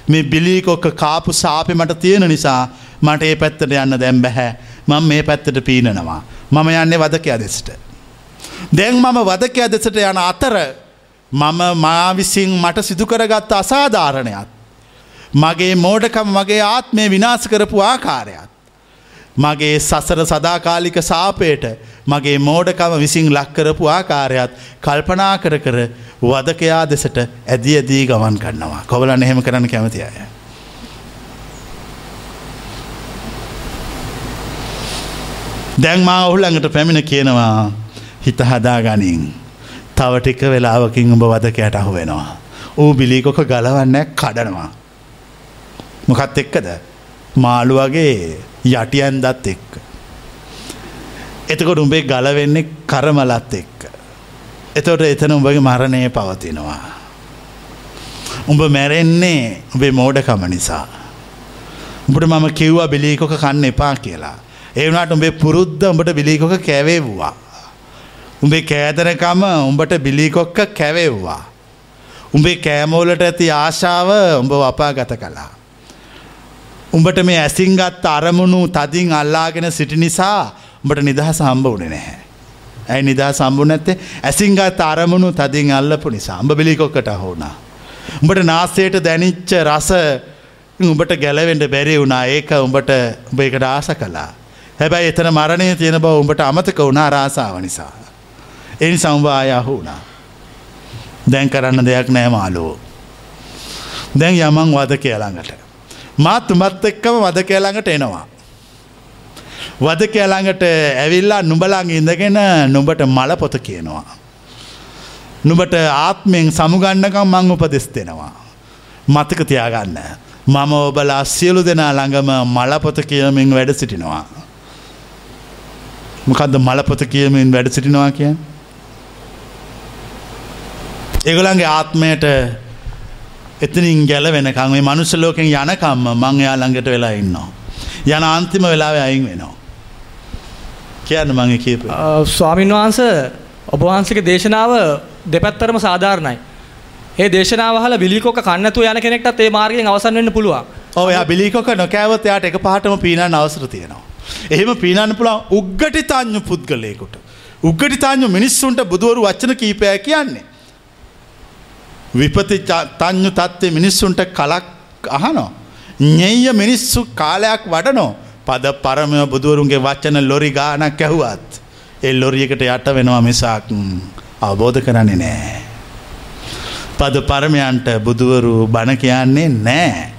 මේ බිලිකොක්ක කාපු සාපි මට තියෙන නිසා මට ඒ පැත්තට යන්න දැම් බැහැ මං මේ පැත්තට පීනනවා. මම යන්නේ වදකයා දෙසට. දැන් මම වදකයා දෙසට යන අතර මම මා විසින් මට සිදුකරගත්ත අසාධාරණයක්. මගේ මෝඩකම මගේ ආත්මය විනාස කරපු ආකාරයක්. මගේ සසර සදාකාලික සාපයට මගේ මෝඩකම විසින් ලක්කරපු ආකාරයත් කල්පනා කර කර වදකයා දෙසට ඇදී ඇදී ගමන් කන්නවා. කොවලන්න එහෙම කරන්න කැමති අය. දැන් මා ඔහුළඟට පැමිණ කියනවා හිත හදා ගනින්. තව ටික වෙලාවකින් උඹ වදකයට අහු වෙනවා. ඌ බිලිකොක ගලවන්න කඩනවා. මොකත් එක්කද මාළු වගේ යටියන් දත් එක්ක. එතකොට උඹේ ගලවෙන්නේ කරමලත් එක්ක. එතොට එතන උඹගේ මරණය පවතිනවා. උඹ මැරෙන්නේ උබේ මෝඩකම නිසා. උඹට මම කිව්වා බිලීකොක කන්න එපා කියලා. ඒවනට උඹේ පුරුද්ධ උඹට බිලීකොක කැවේවවා. උඹේ කෑදනකම උඹට බිලිකොක්ක කැවෙව්වා. උඹේ කෑමෝලට ඇති ආශාව උඹ වපා ගත කලා. උඹට මේ ඇසිංගත් අරමුණු තදින් අල්ලාගෙන සිටි නිසා උඹට නිදහස හම්බ උනේ නැහැ. ඇයි නිදා සම්බු නැත්තේ ඇසිංගත් අරමුණු තදින් අල්ලපු නිසා උඹ බිලිකොක්කට හෝනා. උඹට නාසයට දැනිච්ච රස උඹට ගැලවෙන්ට බැරි වුණා ඒක උඹට උඹ එකට ආස කලා. හැබැයි එතන මරණය තියෙන බව උඹට අමතක වුණා රාසාව නිසා. එනි සම්වායහු වුණා. දැන් කරන්න දෙයක් නෑ මාලෝ. දැන් යමං වද කියලාඟට. මාත් උමත් එක්කම වද කියලාඟට එනවා. වද කියලාඟට ඇවිල්ලා නුඹලාං ඉඳගෙන නුඹට මල පොත කියනවා. නුඹට ආත්මයෙන් සමුගන්නකම් මං උපදෙස් දෙෙනවා. මතක තියාගන්න. මම ඔබලා සියලු දෙනා ළඟම මලපොත කියමින් වැඩ සිටිනවා. මොකක්ද මලපොත කියමින් වැඩ සිටිනවා කිය. ඒගොලන්ගේ ආත්මයට එතනින් ගැලවෙනකං මේ මනුස්සලෝකෙන් යනකම්ම මං එයා ළඟට වෙලා ඉන්නවා. යන අන්තිම වෙලාව අයින් වෙනවා. කියන්න මගේ කියප. ස්වාමින් වහන්ස ඔබවහන්සේගේ දේශනාව දෙපැත්තරම සාධාරණයි. ඒ දේශනාවහල බිලිකොක කන්නතු යන කෙනෙක්ටත් ඒ මාර්ගයෙන් අවසන් වෙන්න පුළුවන්. ඔය බිලිකොක නොකෑවත යාට එක පහටම පීනන්න අවසර තියෙනවා. එහෙම පීනන්න පුළන් උග්ගටි තඥු පුද්ගලයකුට. උග්ගටි තඥු මිනිස්සුන්ට බුදුවරු වච්චන කීපය කියන්නේ. විපති තඥු තත්ත්වය මිනිස්සුන්ට කලක් අහනෝ. ඥෙය මිනිස්සු කාලයක් වඩනෝ පද පරමය බුදුවරුන්ගේ වච්චන ලොරි ගානක් ඇහුවත්. එල් ලොරියකට යට වෙනවා මිසාක් අවබෝධ කරන්නේ නෑ. පද පරමයන්ට බුදුවරු බණ කියන්නේ නෑ.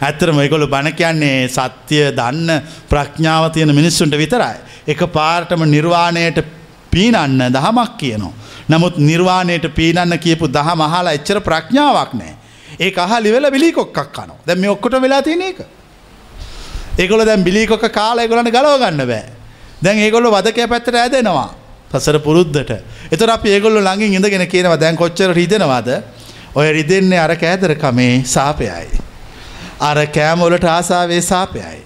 ඇත්තරම එකොළු බණ කියන්නේ සත්‍යය දන්න ප්‍රඥාව තියෙන මිනිස්සුන්ට විතරයි. එක පාර්ටම නිර්වාණයට පීනන්න දහමක් කියනවා. නමුත් නිර්වාණයට පීනන්න කියපු දහ මහලා එච්චර ප්‍රඥාවක් නෑ. ඒ අහලි වෙල බිලිකොක්ක් කනවා දැ මේ ඔක්කොට වෙලා තියෙන එක. ඒකොල දැන් බිලිකොක කාලා ගොලන ගලව ගන්න බෑ. දැන් ඒගොල්ල වදකය පැත්තට ඇදෙනවා. පසර පුරුද්ධට එතර අප ඒගොල්ල ළඟින් ඉඳගෙන කියනවා දැන් කොච්චර රිදෙනවාද ඔය රිදෙන්නේ අර කෑදරකමේ සාපයයි. අර කෑමොලට ආසාාවේ සාපයයි.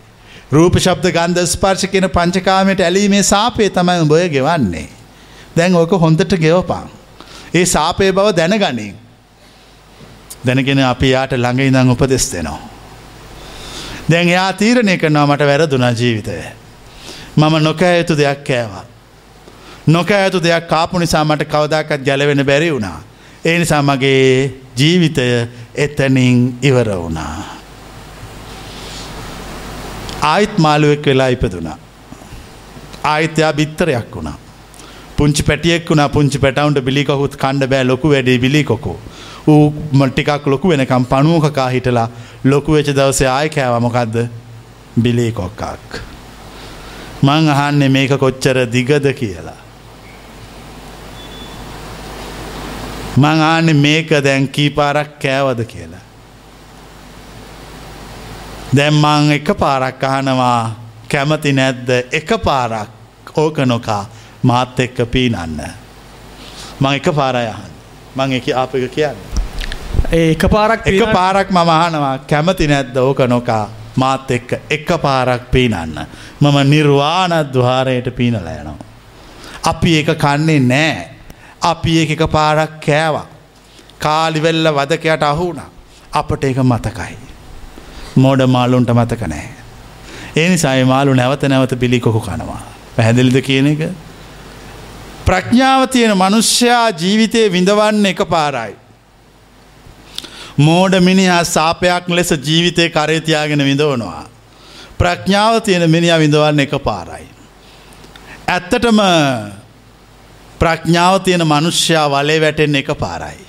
රූප ශබ්ද ගන්ධ ස්පර්ශ කියන පංචකාමයට ඇලීමේ සාපේ තමයි බොය ගෙවන්නේ. දැන් ඕක හොඳට ගෙවපං. ඒ සාපය බව දැනගනින්. දැනගෙන අපි යාට ළඟ ඉඳං උපදෙස් දෙනවා. දැන් එයා තීරණය කරනවා මට වැරදුනා ජීවිතය. මම නොකෑ යුතු දෙයක් කෑවා. නොකෑ යුතු දෙයක් කාපු නිසා මට කවදාකත් ගැලවෙන බැරි වුණා. ඒ නිසා මගේ ජීවිතය එතනින් ඉවර වුණා. ආයිත් මාළුවෙක් වෙලා ඉපදුනා. ආයිත්‍යයා බිත්තරයක් වුණා. පුංචි පැටියෙක් වුණා පුංචි පැටවුන්ට බිලිකොකුත් කණ්ඩ බෑ ලොකු වැඩේ බිලිකොකෝ. ඌ මටිකක් ලොකු වෙනකම් පණුවකකා හිටලා ලොකු වෙච්ච දවසේ ආය කෑවමොකක්ද බිලිකොක්කක්. මං අහන්නේ මේක කොච්චර දිගද කියලා. මං ආන්නේ මේක දැන් කීපාරක් කෑවද කියලා. දැම් මං එක පාරක් අහනවා කැමති නැද්ද එක පාරක් ඕක නොකා මාත් එක්ක පීනන්න. මං එක පාරයහන් මං එක අප එක කියන්න. ඒ එක පාරක් එක පාරක් මම අහනවා කැමති නැද්ද ඕක නොකා මාත් එක්ක එක පාරක් පීනන්න. මම නිර්වාණ දවාරයට පීනල යනවා. අපි ඒක කන්නේ නෑ. අපි එක පාරක් කෑවා. කාලිවෙල්ල වදකයට අහුුණ අපට ඒක මතකයි. මෝඩ මාලුන්ට මතක නෑ. ඒ නිසායි මාලු නැවත නැවත බිලිකොකු කනවා. පැහැදිලිද කියන එක. ප්‍රඥාව තියෙන මනුෂ්‍යයා ජීවිතය විඳවන්න එක පාරයි. මෝඩ මිනිහා සාපයක් ලෙස ජීවිතය කරේතියාගෙන විඳවනවා. ප්‍රඥාව තියෙන මිනිිය විඳවන්න එක පාරයි. ඇත්තටම ප්‍රඥාව තියෙන මනුෂ්‍යයා වලේ වැටෙන් එක පාරයි.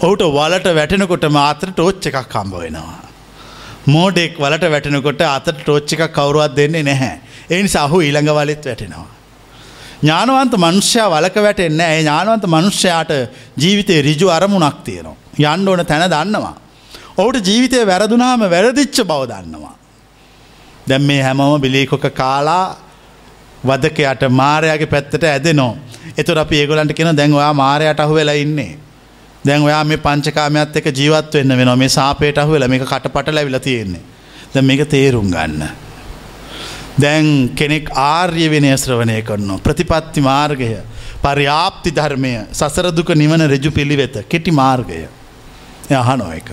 ඔහුට වලට වැටෙනකොට මාත්‍ර ටෝච්ච එකක් කම්බ වෙනවා. මෝඩෙක් වලට වැටෙනකොට අතට ටෝච්ච එකක් කවරුවත් දෙන්නේ නැහැ. එනි සහු ඊළඟ වලෙත් වැටෙනවා. ඥානවන්ත මනුෂ්‍යයා වලක වැටෙන්න ඒ ඥානවන්ත මනුෂ්‍යයාට ජීවිතය රිජු අරමුණක් තියෙනවා. යන්න ඕන තැන දන්නවා. ඔහුට ජීවිතය වැරදුනාම වැරදිච්ච බව දන්නවා. දැම් මේ හැමෝම බිලිකොක කාලා වදකයට මාරයාගේ පැත්තට ඇදනෝ. එතුර අපි ඒගොලන්ට කෙන දැන් ඔයා මාරයට අහු වෙලා ඉන්නේ. දැන් ඔයා මේ පංචකාමයත් එක ජීවත් වෙන්න වෙන මේ සාපේට අහු වෙලා මේක කටපට ලැවිල තියෙන්නේ. දැ මේක තේරුම් ගන්න. දැන් කෙනෙක් ආර්ය විනය ශ්‍රවණය කරනවා. ප්‍රතිපත්ති මාර්ගය පර්යාප්ති ධර්මය සසරදුක නිවන රජු පිළිවෙත කෙටි මාර්ගය. අහනෝ එක.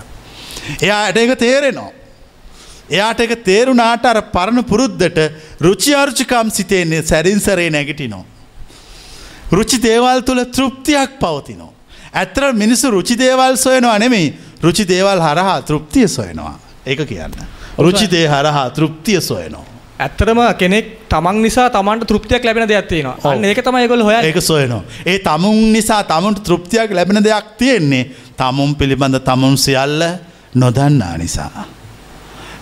එයාට එක තේරෙනවා. එයාට එක තේරුණාට අර පරණ පුරුද්ධට රුචියාර්චිකම් සිතේන්නේ සැරින්සරේ නැගිටිනෝ. රුචි දේවල් තුළ තෘප්තියක් පවතිනෝ. ඇත්තර මිනිස්සු රුචි දේවල් සොයනවා නෙමෙයි රුචි දේවල් හරහා තෘප්තිය සොයනවා. ඒක කියන්න. රුචිදේ හරහා තෘප්තිය සොයනවා. ඇත්තරම කෙනෙක් තමන් නිසා තමන්ට තෘප්තියක් ලැබෙන දෙයක් තියෙනවා. අන්න ඒක තමයි ඒගොල්ලෝ හොයන්නේ. ඒක සොයනවා. ඒ තමුන් නිසා තමුන්ට තෘප්තියක් ලැබෙන දෙයක් තියෙන්නේ තමුන් පිළිබඳ තමුන් සියල්ල නොදන්නා නිසා.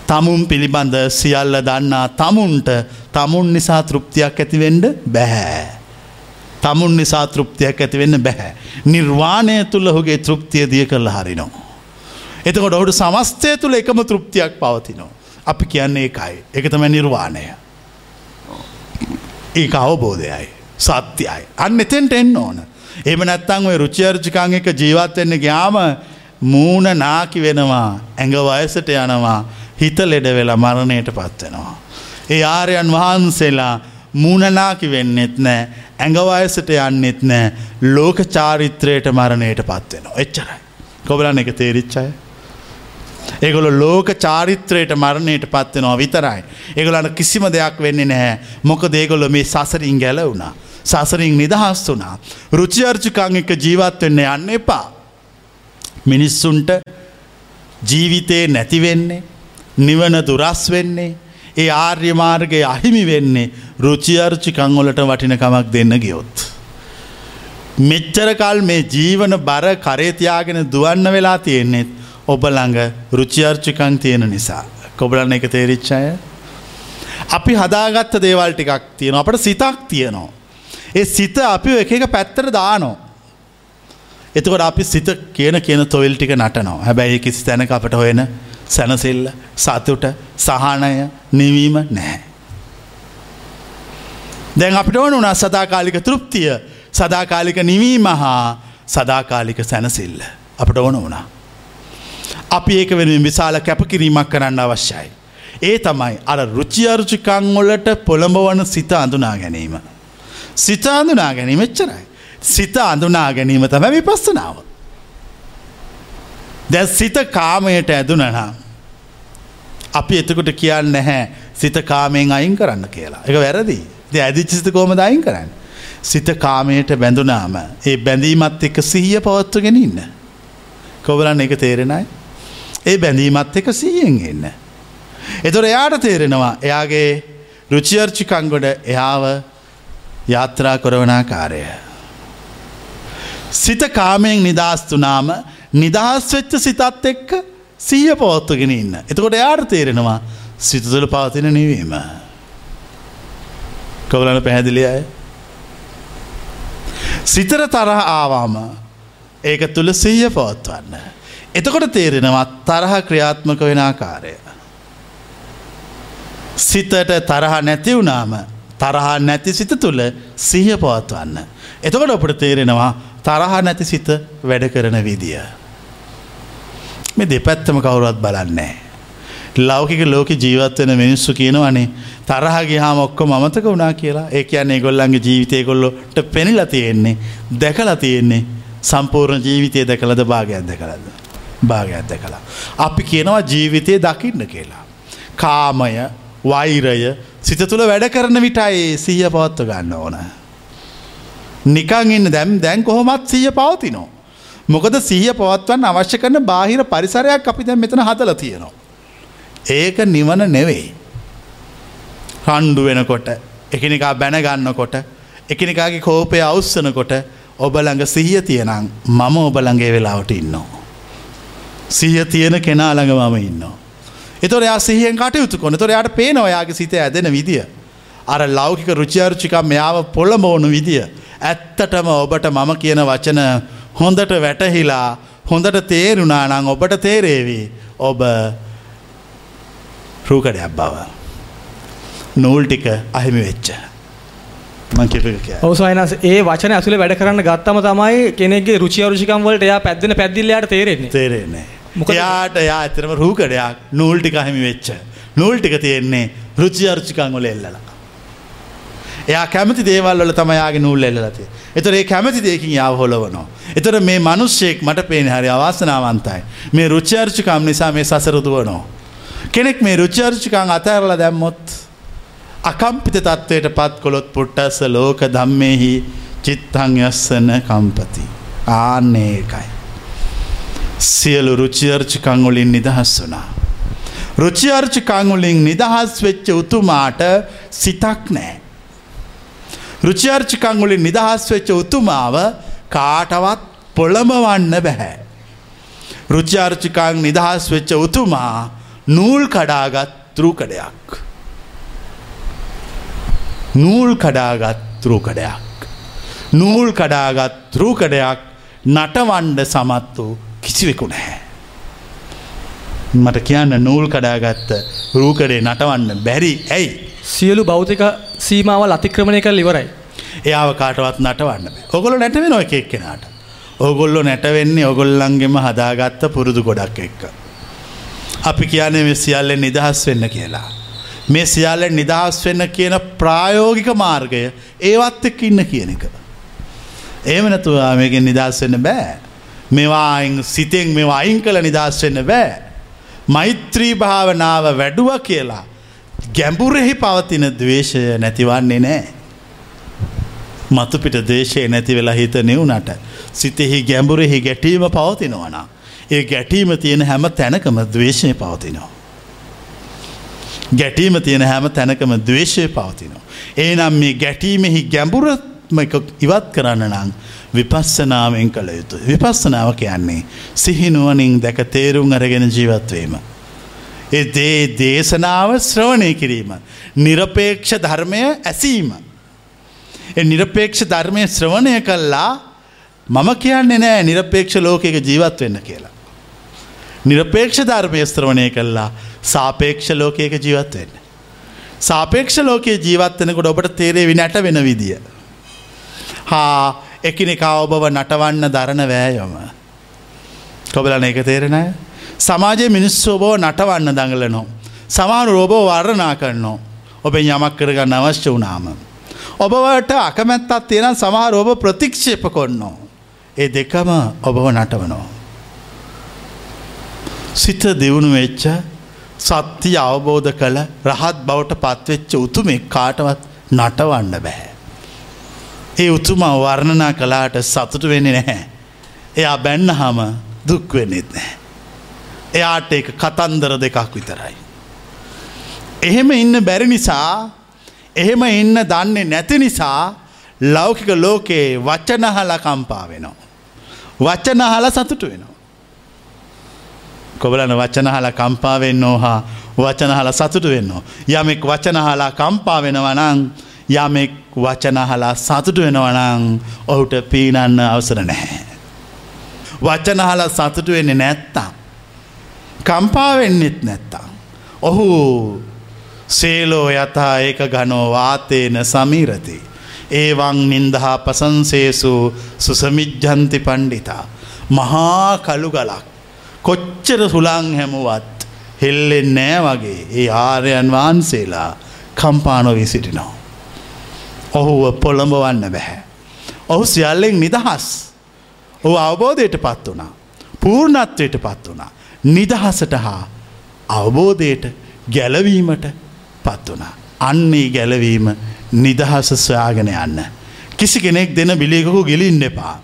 තමුන් පිළිබඳ සියල්ල දන්නා තමුන්ට තමුන් නිසා තෘප්තියක් ඇතිවෙන්ඩ බැහැ. තමුන් නිසා තෘප්තියක් ඇතිවෙන්න බැහැ. නිර්වාණය තුළ ඔහුගේ තෘප්තිය දිය කරල හරිනවා. එතකොට ඔහුට සමස්තය තුළ එකම තෘප්තියක් පවතිනවා අපි කියන්නේ ඒකයි. එක තම නිර්වාණය. ඒක අවබෝධයයි. සත්‍යයයි. අන්න එතෙන්ට එන්න ඕන. එම නැත්තං ඔය රුචියර්ජිකං එක ජීවත්වෙන්න ගයාම මූුණ නාකි වෙනවා ඇඟ වයසට යනවා හිත ලෙඩ වෙලා මරණයට පත්වෙනවා. ඒ ආරයන් වහන්සේලා මූණනාකි වෙන්නෙත් නෑ ඇඟවයසට යන්නෙත් නෑ ලෝක චාරිත්‍රයට මරණයට පත්වෙන. එච්චරයි. කොබලන්න එක තේරිච්චය. ඒගොල ලෝක චාරිත්‍රයට මරණයට පත්වෙනවා විතරයි. ඒගොලන්න කිසිම දෙයක් වෙන්නේ නැහැ මොක දේගොල්ල මේ සසරින් ගැල වුණා. සසරින් නිදහස් වුනා. රුචියර්චිකං එක ජීවත් වෙන්න යන්න එපා. මිනිස්සුන්ට ජීවිතයේ නැතිවෙන්නේ නිවන දුරස් වෙන්නේ ඒ ආර්ය මාර්ගය අහිමි වෙන්නේ රුචියර්චිකංවලට වටිනකමක් දෙන්න ගියොත්. මෙච්චර කල් මේ ජීවන බර කරේතියාගෙන දුවන්න වෙලා තියෙන්නේෙත් ඔබ ළඟ රුචියර්චිකං තියෙන නිසා. කොබලන්න එක තේරිච්චාය. අපි හදාගත්ත දේවල් ටිකක් තියෙන අපට සිතක් තියෙනවා. ඒ සිත අපි එක එක පැත්තර දානෝ. එතකොට අපි සිත කියන කියන තොයිල් ටික නටනවා හැබැයි කිසි තැනක අපට හොයෙන සැනසෙල්ල සතුට සහනය නිවීම නැහැ. දැන් අපිට ඕන වුණා සදාකාලික තෘප්තිය සදාකාලික නිවීම හා සදාකාලික සැනසිල්ල අපට ඕන වුණා. අපි ඒක වෙනුවෙන් විශාල කැපකිරීමක් කරන්න අවශ්‍යයි. ඒ තමයි අර රුචියරුචිකංවලට පොළඹවන සිත අඳුනා ගැනීම. සිත අඳුනා ගැනීම එච්චරයි. සිත අඳුනා ගැනීම තම විපස්සනාව. දැ සිත කාමයට ඇදුනනම්. අපි එතකොට කියන්න නැහැ සිත කාමයෙන් අයින් කරන්න කියලා. එක වැරදි. ද ඇදිචිත කෝම දයින් කරන්න. සිත කාමයට බැඳුනාම ඒ බැඳීමත් එක්ක සිහිය පවත්වගෙන ඉන්න. කොවලන්න එක තේරෙනයි. ඒ බැඳීමත් එක සිහියෙන් එන්න. එතොර එයාට තේරෙනවා එයාගේ රුචියර්චිකංගොඩ එයාව යාත්‍රා කොරවනාකාරය. සිත කාමයෙන් නිදහස්තුනාම නිදහස් වෙච්ච සිතත් එක්ක සීය පවත්වගෙන ඉන්න. එතකොට යාට තේරෙනවා සිත තුළ පවතින නිවීම. කවලන පැහැදිලි අය. සිතර තරහ ආවාම ඒක තුළ සීය පවත්වන්න. එතකොට තේරෙනවා තරහ ක්‍රියාත්මක වෙන ආකාරය. සිතට තරහ නැති වුණාම තරහා නැති සිත තුළ සිහිය පවත්වන්න. එතකොට ඔපට තේරෙනවා තරහා නැති සිත වැඩ කරන විදිය. මේ දෙපැත්තම කවුරුවත් බලන්නේ. ලෞකික ලෝක ජීවත්වන මිනිස්සු කියනවනේ තරහ ගිහාම ඔක්කො මතක වුණා කියලා ඒ කියන්නේ ගොල්ලන්ගේ ජීවිතය කොල්ලොට පෙනිලා තියෙන්නේ දැකලා තියෙන්නේ සම්පූර්ණ ජීවිතය දැකලද භාගයක් දැකලද භාගයක් දැකලා. අපි කියනවා ජීවිතය දකින්න කියලා. කාමය වෛරය සිත තුළ වැඩ කරන විටයි සීය පවත්ව ගන්න ඕන. නිකං ඉන්න දැම් දැන් කොහොමත් සීය පවතිනෝ. මොකද සීය පවත්වන්න අවශ්‍ය කරන බාහිර පරිසරයක් අපි දැන් මෙතන හදල තියෙනවා. ඒක නිවන නෙවෙයි. රණ්ඩු වෙනකොට එකනිකා බැනගන්නකොට එකනිකාගේ කෝපය අවස්සනකොට ඔබළඟ සිහිය තියනම් මම ඔබළඟේ වෙලාවට ඉන්නවා. සිහිය තියෙන කෙනා ළඟ මම ඉන්නවා. එතොර යා සිහියෙන් කටයුතු කොන තොර යාට පේන ඔයාගේ සිත ඇදෙන විදිිය. අර ලෞකික රුචියර්චිකම් මෙයාව පොළඹෝනු විදිිය. ඇත්තටම ඔබට මම කියන වචන හොඳට වැටහිලා හොඳට තේරුණා නං ඔබට තේරේවී ඔබ රූකඩයක් බව. නූල් ටික අහිමි වෙච්ච. ඔවසයිනස් ඒ වචන ඇතුළ වැඩ කරන්න ගත්තම තමයි කෙනෙගේ රුචියරුචිකම් වලට එයා පැද්දෙන පැදිල්ලට තේරෙන්නේ තේරෙන්නේ. එයාට යා ඇතරම රූකඩයක් නූල් ටික හමි වෙච්ච. නූල් ටික තියෙන්නේ රුචි අර්චිකංගොල එල්ලලා. එයා කැමති දේවල් වල තමයාගේ නූල් එල්ලලතිය. එතර ඒ කැමති දෙකින් යාව හොලවනවා. එතර මේ මනුෂ්‍යයෙක් මට පේන හරි අවාසනාවන්තයි. මේ රුචර්චිකම් නිසා මේ සසරදුවනෝ. කෙනෙක් මේ රුචර්චිකං අතඇරල දැම්මොත්. අකම්පිත තත්ත්වයට පත් කොළොත් පුට්ටස්ස ලෝක දම්මෙහි චිත්තං යස්සන කම්පති. ආන්නේ එකයි. සියලු රුචියර්චිකංවලින් නිදහස් වනා. රුචියර්චිකංවලින් නිදහස් වෙච්ච උතුමාට සිතක් නෑ. රුචියර්චිකංවලින් නිදහස් වෙච්ච උතුමාව කාටවත් පොළඹවන්න බැහැ. රුචියර්චිකං නිදහස් වෙච්ච උතුමා නූල් කඩාගත් තරූකඩයක්. නූල් කඩාගත් තරූකඩයක්. නූල් කඩාගත් රූකඩයක් නටවන්ඩ සමත් වූ කිසිවෙකු නැහැ. මට කියන්න නූල් කඩාගත්ත රූකඩේ නටවන්න බැරි ඇයි. සියලු භෞතික සීමාවල් අතික්‍රමණය කර ඉවරයි. එයාව කාටවත් නටවන්න ඔගොල නැටවෙන එක එක්කෙනට. ඔගොල්ලො නැටවෙන්නේ ඔගොල්ලන්ගෙම හදාගත්ත පුරුදු ගොඩක් එක්ක. අපි කියන්නේ සියල්ලෙන් නිදහස් වෙන්න කියලා. මේ සියල්ල නිදහස් වෙන්න කියන ප්‍රායෝගික මාර්ගය ඒවත් එක්ක ඉන්න කියන එක. ඒම නැතුවා මේකෙන් නිදහස් වෙන්න බෑ. මේවා සිතෙන් මේවා අයින් කළ නිදහස් වෙන්න බෑ. මෛත්‍රී භාවනාව වැඩුව කියලා ගැඹුරෙහි පවතින දවේශය නැතිවන්නේ නෑ. මතුපිට දේශය නැති වෙලා හිත නිවුනට සිතෙහි ගැඹුරෙහි ගැටීම පවතිනවනා. ඒ ගැටීම තියෙන හැම තැනකම දවේශය පවතිනවා. ගැටීම තියෙන හැම තැනකම දවේශය පවතිනවා. ඒනම් මේ ගැටීමෙහි ගැඹුරත්ම ඉවත් කරන්න නං විපස්සනාවෙන් කළ යුතු. විපස්සනාව කියන්නේ සිහිනුවනින් දැක තේරුම් අරගෙන ජීවත්වීම. ඒ දේ දේශනාව ශ්‍රවණය කිරීම. නිරපේක්ෂ ධර්මය ඇසීම. එ නිරපේක්ෂ ධර්මය ශ්‍රවණය කල්ලා මම කියන්නේ නෑ නිරපේක්ෂ ලෝකයක ජීවත් වෙන්න කියලා. නිරපේක්ෂ ධර්මය ස්ත්‍රවණය කල්ලා සාපේක්ෂ ලෝකයක ජීවත් වෙන්න. සාපේක්ෂ ලෝකයේ ජීවත්වනකොට ඔබට තේරේ විනැට වෙන විදිිය. හා එකිනෙකා ඔබව නටවන්න දරණ වෑයොම. කොබලන එක තේරෙනය. සමාජය මිනිස්සු ඔබෝ නටවන්න දඟලනෝ. සමානු රෝබෝ වර්ණනා කරන්නෝ. ඔබ යමක් කරගන්න අවශ්‍ය වනාම. ඔබවට අකමැත්තත් තියෙන සමහර ඔබ ප්‍රතික්ෂේප කොන්නෝ. ඒ දෙකම ඔබව නටවනෝ. සිත දියුණු වෙච්ච සත්‍යය අවබෝධ කළ රහත් බවට පත්වෙච්ච උතුමෙක් කාටවත් නටවන්න බැහැ. ඒ උතුම වර්ණනා කලාට සතුට වෙන්නේ නැහැ. එයා බැන්න හම දුක්වෙන්නෙත් නෑ. එයාට එක කතන්දර දෙකක් විතරයි. එහෙම ඉන්න බැරි නිසා එහෙම ඉන්න දන්නේ නැති නිසා ලෞකික ලෝකයේ වචනහල කම්පා වෙනවා. වචනහල සතුට වෙනවා. කොබලන වචනහලා කම්පාවෙන්න ඕහා වචනහලා සතුට වෙන්න. යමෙක් වචනහලා කම්පා වෙනවනං යමෙක් වචනහලා සතුට වෙනවනං ඔහුට පීනන්න අවසර නැහැ. වචනහලා සතුට වෙන්නේ නැත්තා. කම්පාවෙන්නෙත් නැත්තා. ඔහු සේලෝ යතා ඒක ගනෝ වාතේන සමීරති. ඒවන් නින්දහා පසන්සේසු සුසමිජ්ජන්ති පණ්ඩිතා. මහා කළු ගලක් කොච්චර සුළං හැමුවත් හෙල්ලෙන් නෑ වගේ ඒ ආරයන් වහන්සේලා කම්පානොවී සිටිනවා. ඔහුව පොළඹවන්න බැහැ. ඔහු සියල්ලෙන් නිදහස්. ඔහු අවබෝධයට පත් වනා. පූර්ණත්වයට පත් වනා. නිදහසට හා අවබෝධයට ගැලවීමට පත් වනා. අන්නේ ගැලවීම නිදහස සොයාගෙන යන්න. කිසි කෙනෙක් දෙන බිලිකකු ගිලින්න එපා.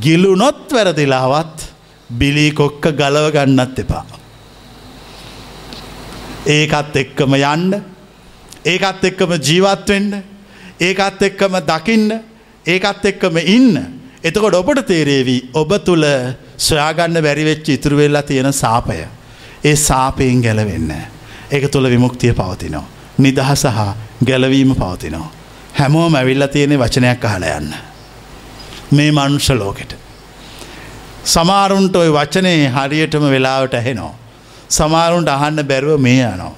ගිලුනොත් වැරදිලාවත් බිලී කොක්ක ගලව ගන්නත් එපා. ඒකත් එක්කම යන්න ඒකත් එක්කම ජීවත්වෙන්න ඒකත් එක්කම දකින්න ඒකත් එක්කම ඉන්න. එතකොට ඔබට තේරේවී ඔබ තුළ සොයාගන්න බැරිවෙච්ච ඉතුරුවෙල්ලා තියෙන සාපය. ඒ සාපයෙන් ගැලවෙන්න. ඒක තුළ විමුක්තිය පවතිනෝ නිදහස හා ගැලවීම පවතිනෝ හැමෝම ඇවිල්ල තියෙනෙ වචනයක් අහල යන්න. මේ මනුෂ ලෝකෙට. සමාරුන්ට ඔය වචනේ හරියටම වෙලාවට ඇහෙනෝ. සමාරුන්ට අහන්න බැරුව මේ යනෝ.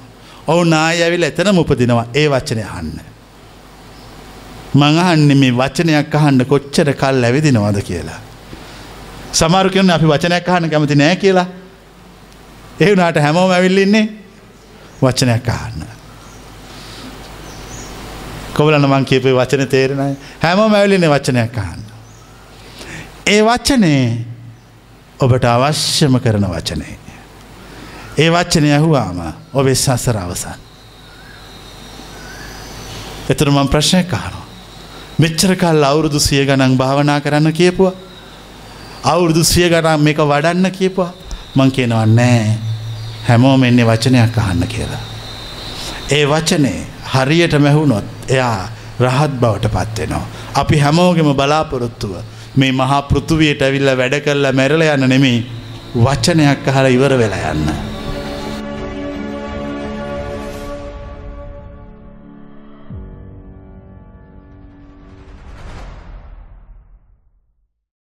ඔවු නාය ඇවිල් එතන උපදිනවා. ඒ වචනය අහන්න. මඟහන්න මේ වචනයක් අහන්න කොච්චර කල් ඇවිදිනවද කියලා. සමාරු කියන්න අපි වචනයක් අහන්න කැමති නෑ කියලා. ඒ වනාට හැමෝම ඇවිල්ලින්නේ වචනයක් අහන්න. කොවලන මං කියපේ වචන තේරෙනයි හැමෝම ඇවිලින්නේ වචනයක් අහන්න. ඒ වචනේ ඔබට අවශ්‍යම කරන වචනේ. ඒ වච්චනය ඇහුවාම ඔබේ සසර අවසන්. එතර මං ප්‍රශ්නය කානවා. මෙච්චර කල් අවුරුදු සිය ගණන් භාවනා කරන්න කියපුවා. අවුරුදු සිය ගණන් මේක වඩන්න කියපුවා මං කියනවා නෑ හැමෝම එන්නේ වචනයක් අහන්න කියලා. ඒ වචනේ හරියට මැහුණොත් එයා රහත් බවට පත්වෙනවා. අපි හැමෝගෙම බලාපොරොත්තුව මේ මහා පෘතුවයට ඇවිල්ල වැඩ කරලා මැරල යන්න නෙමේ වචනයක් අහල ඉවර වෙලා යන්න.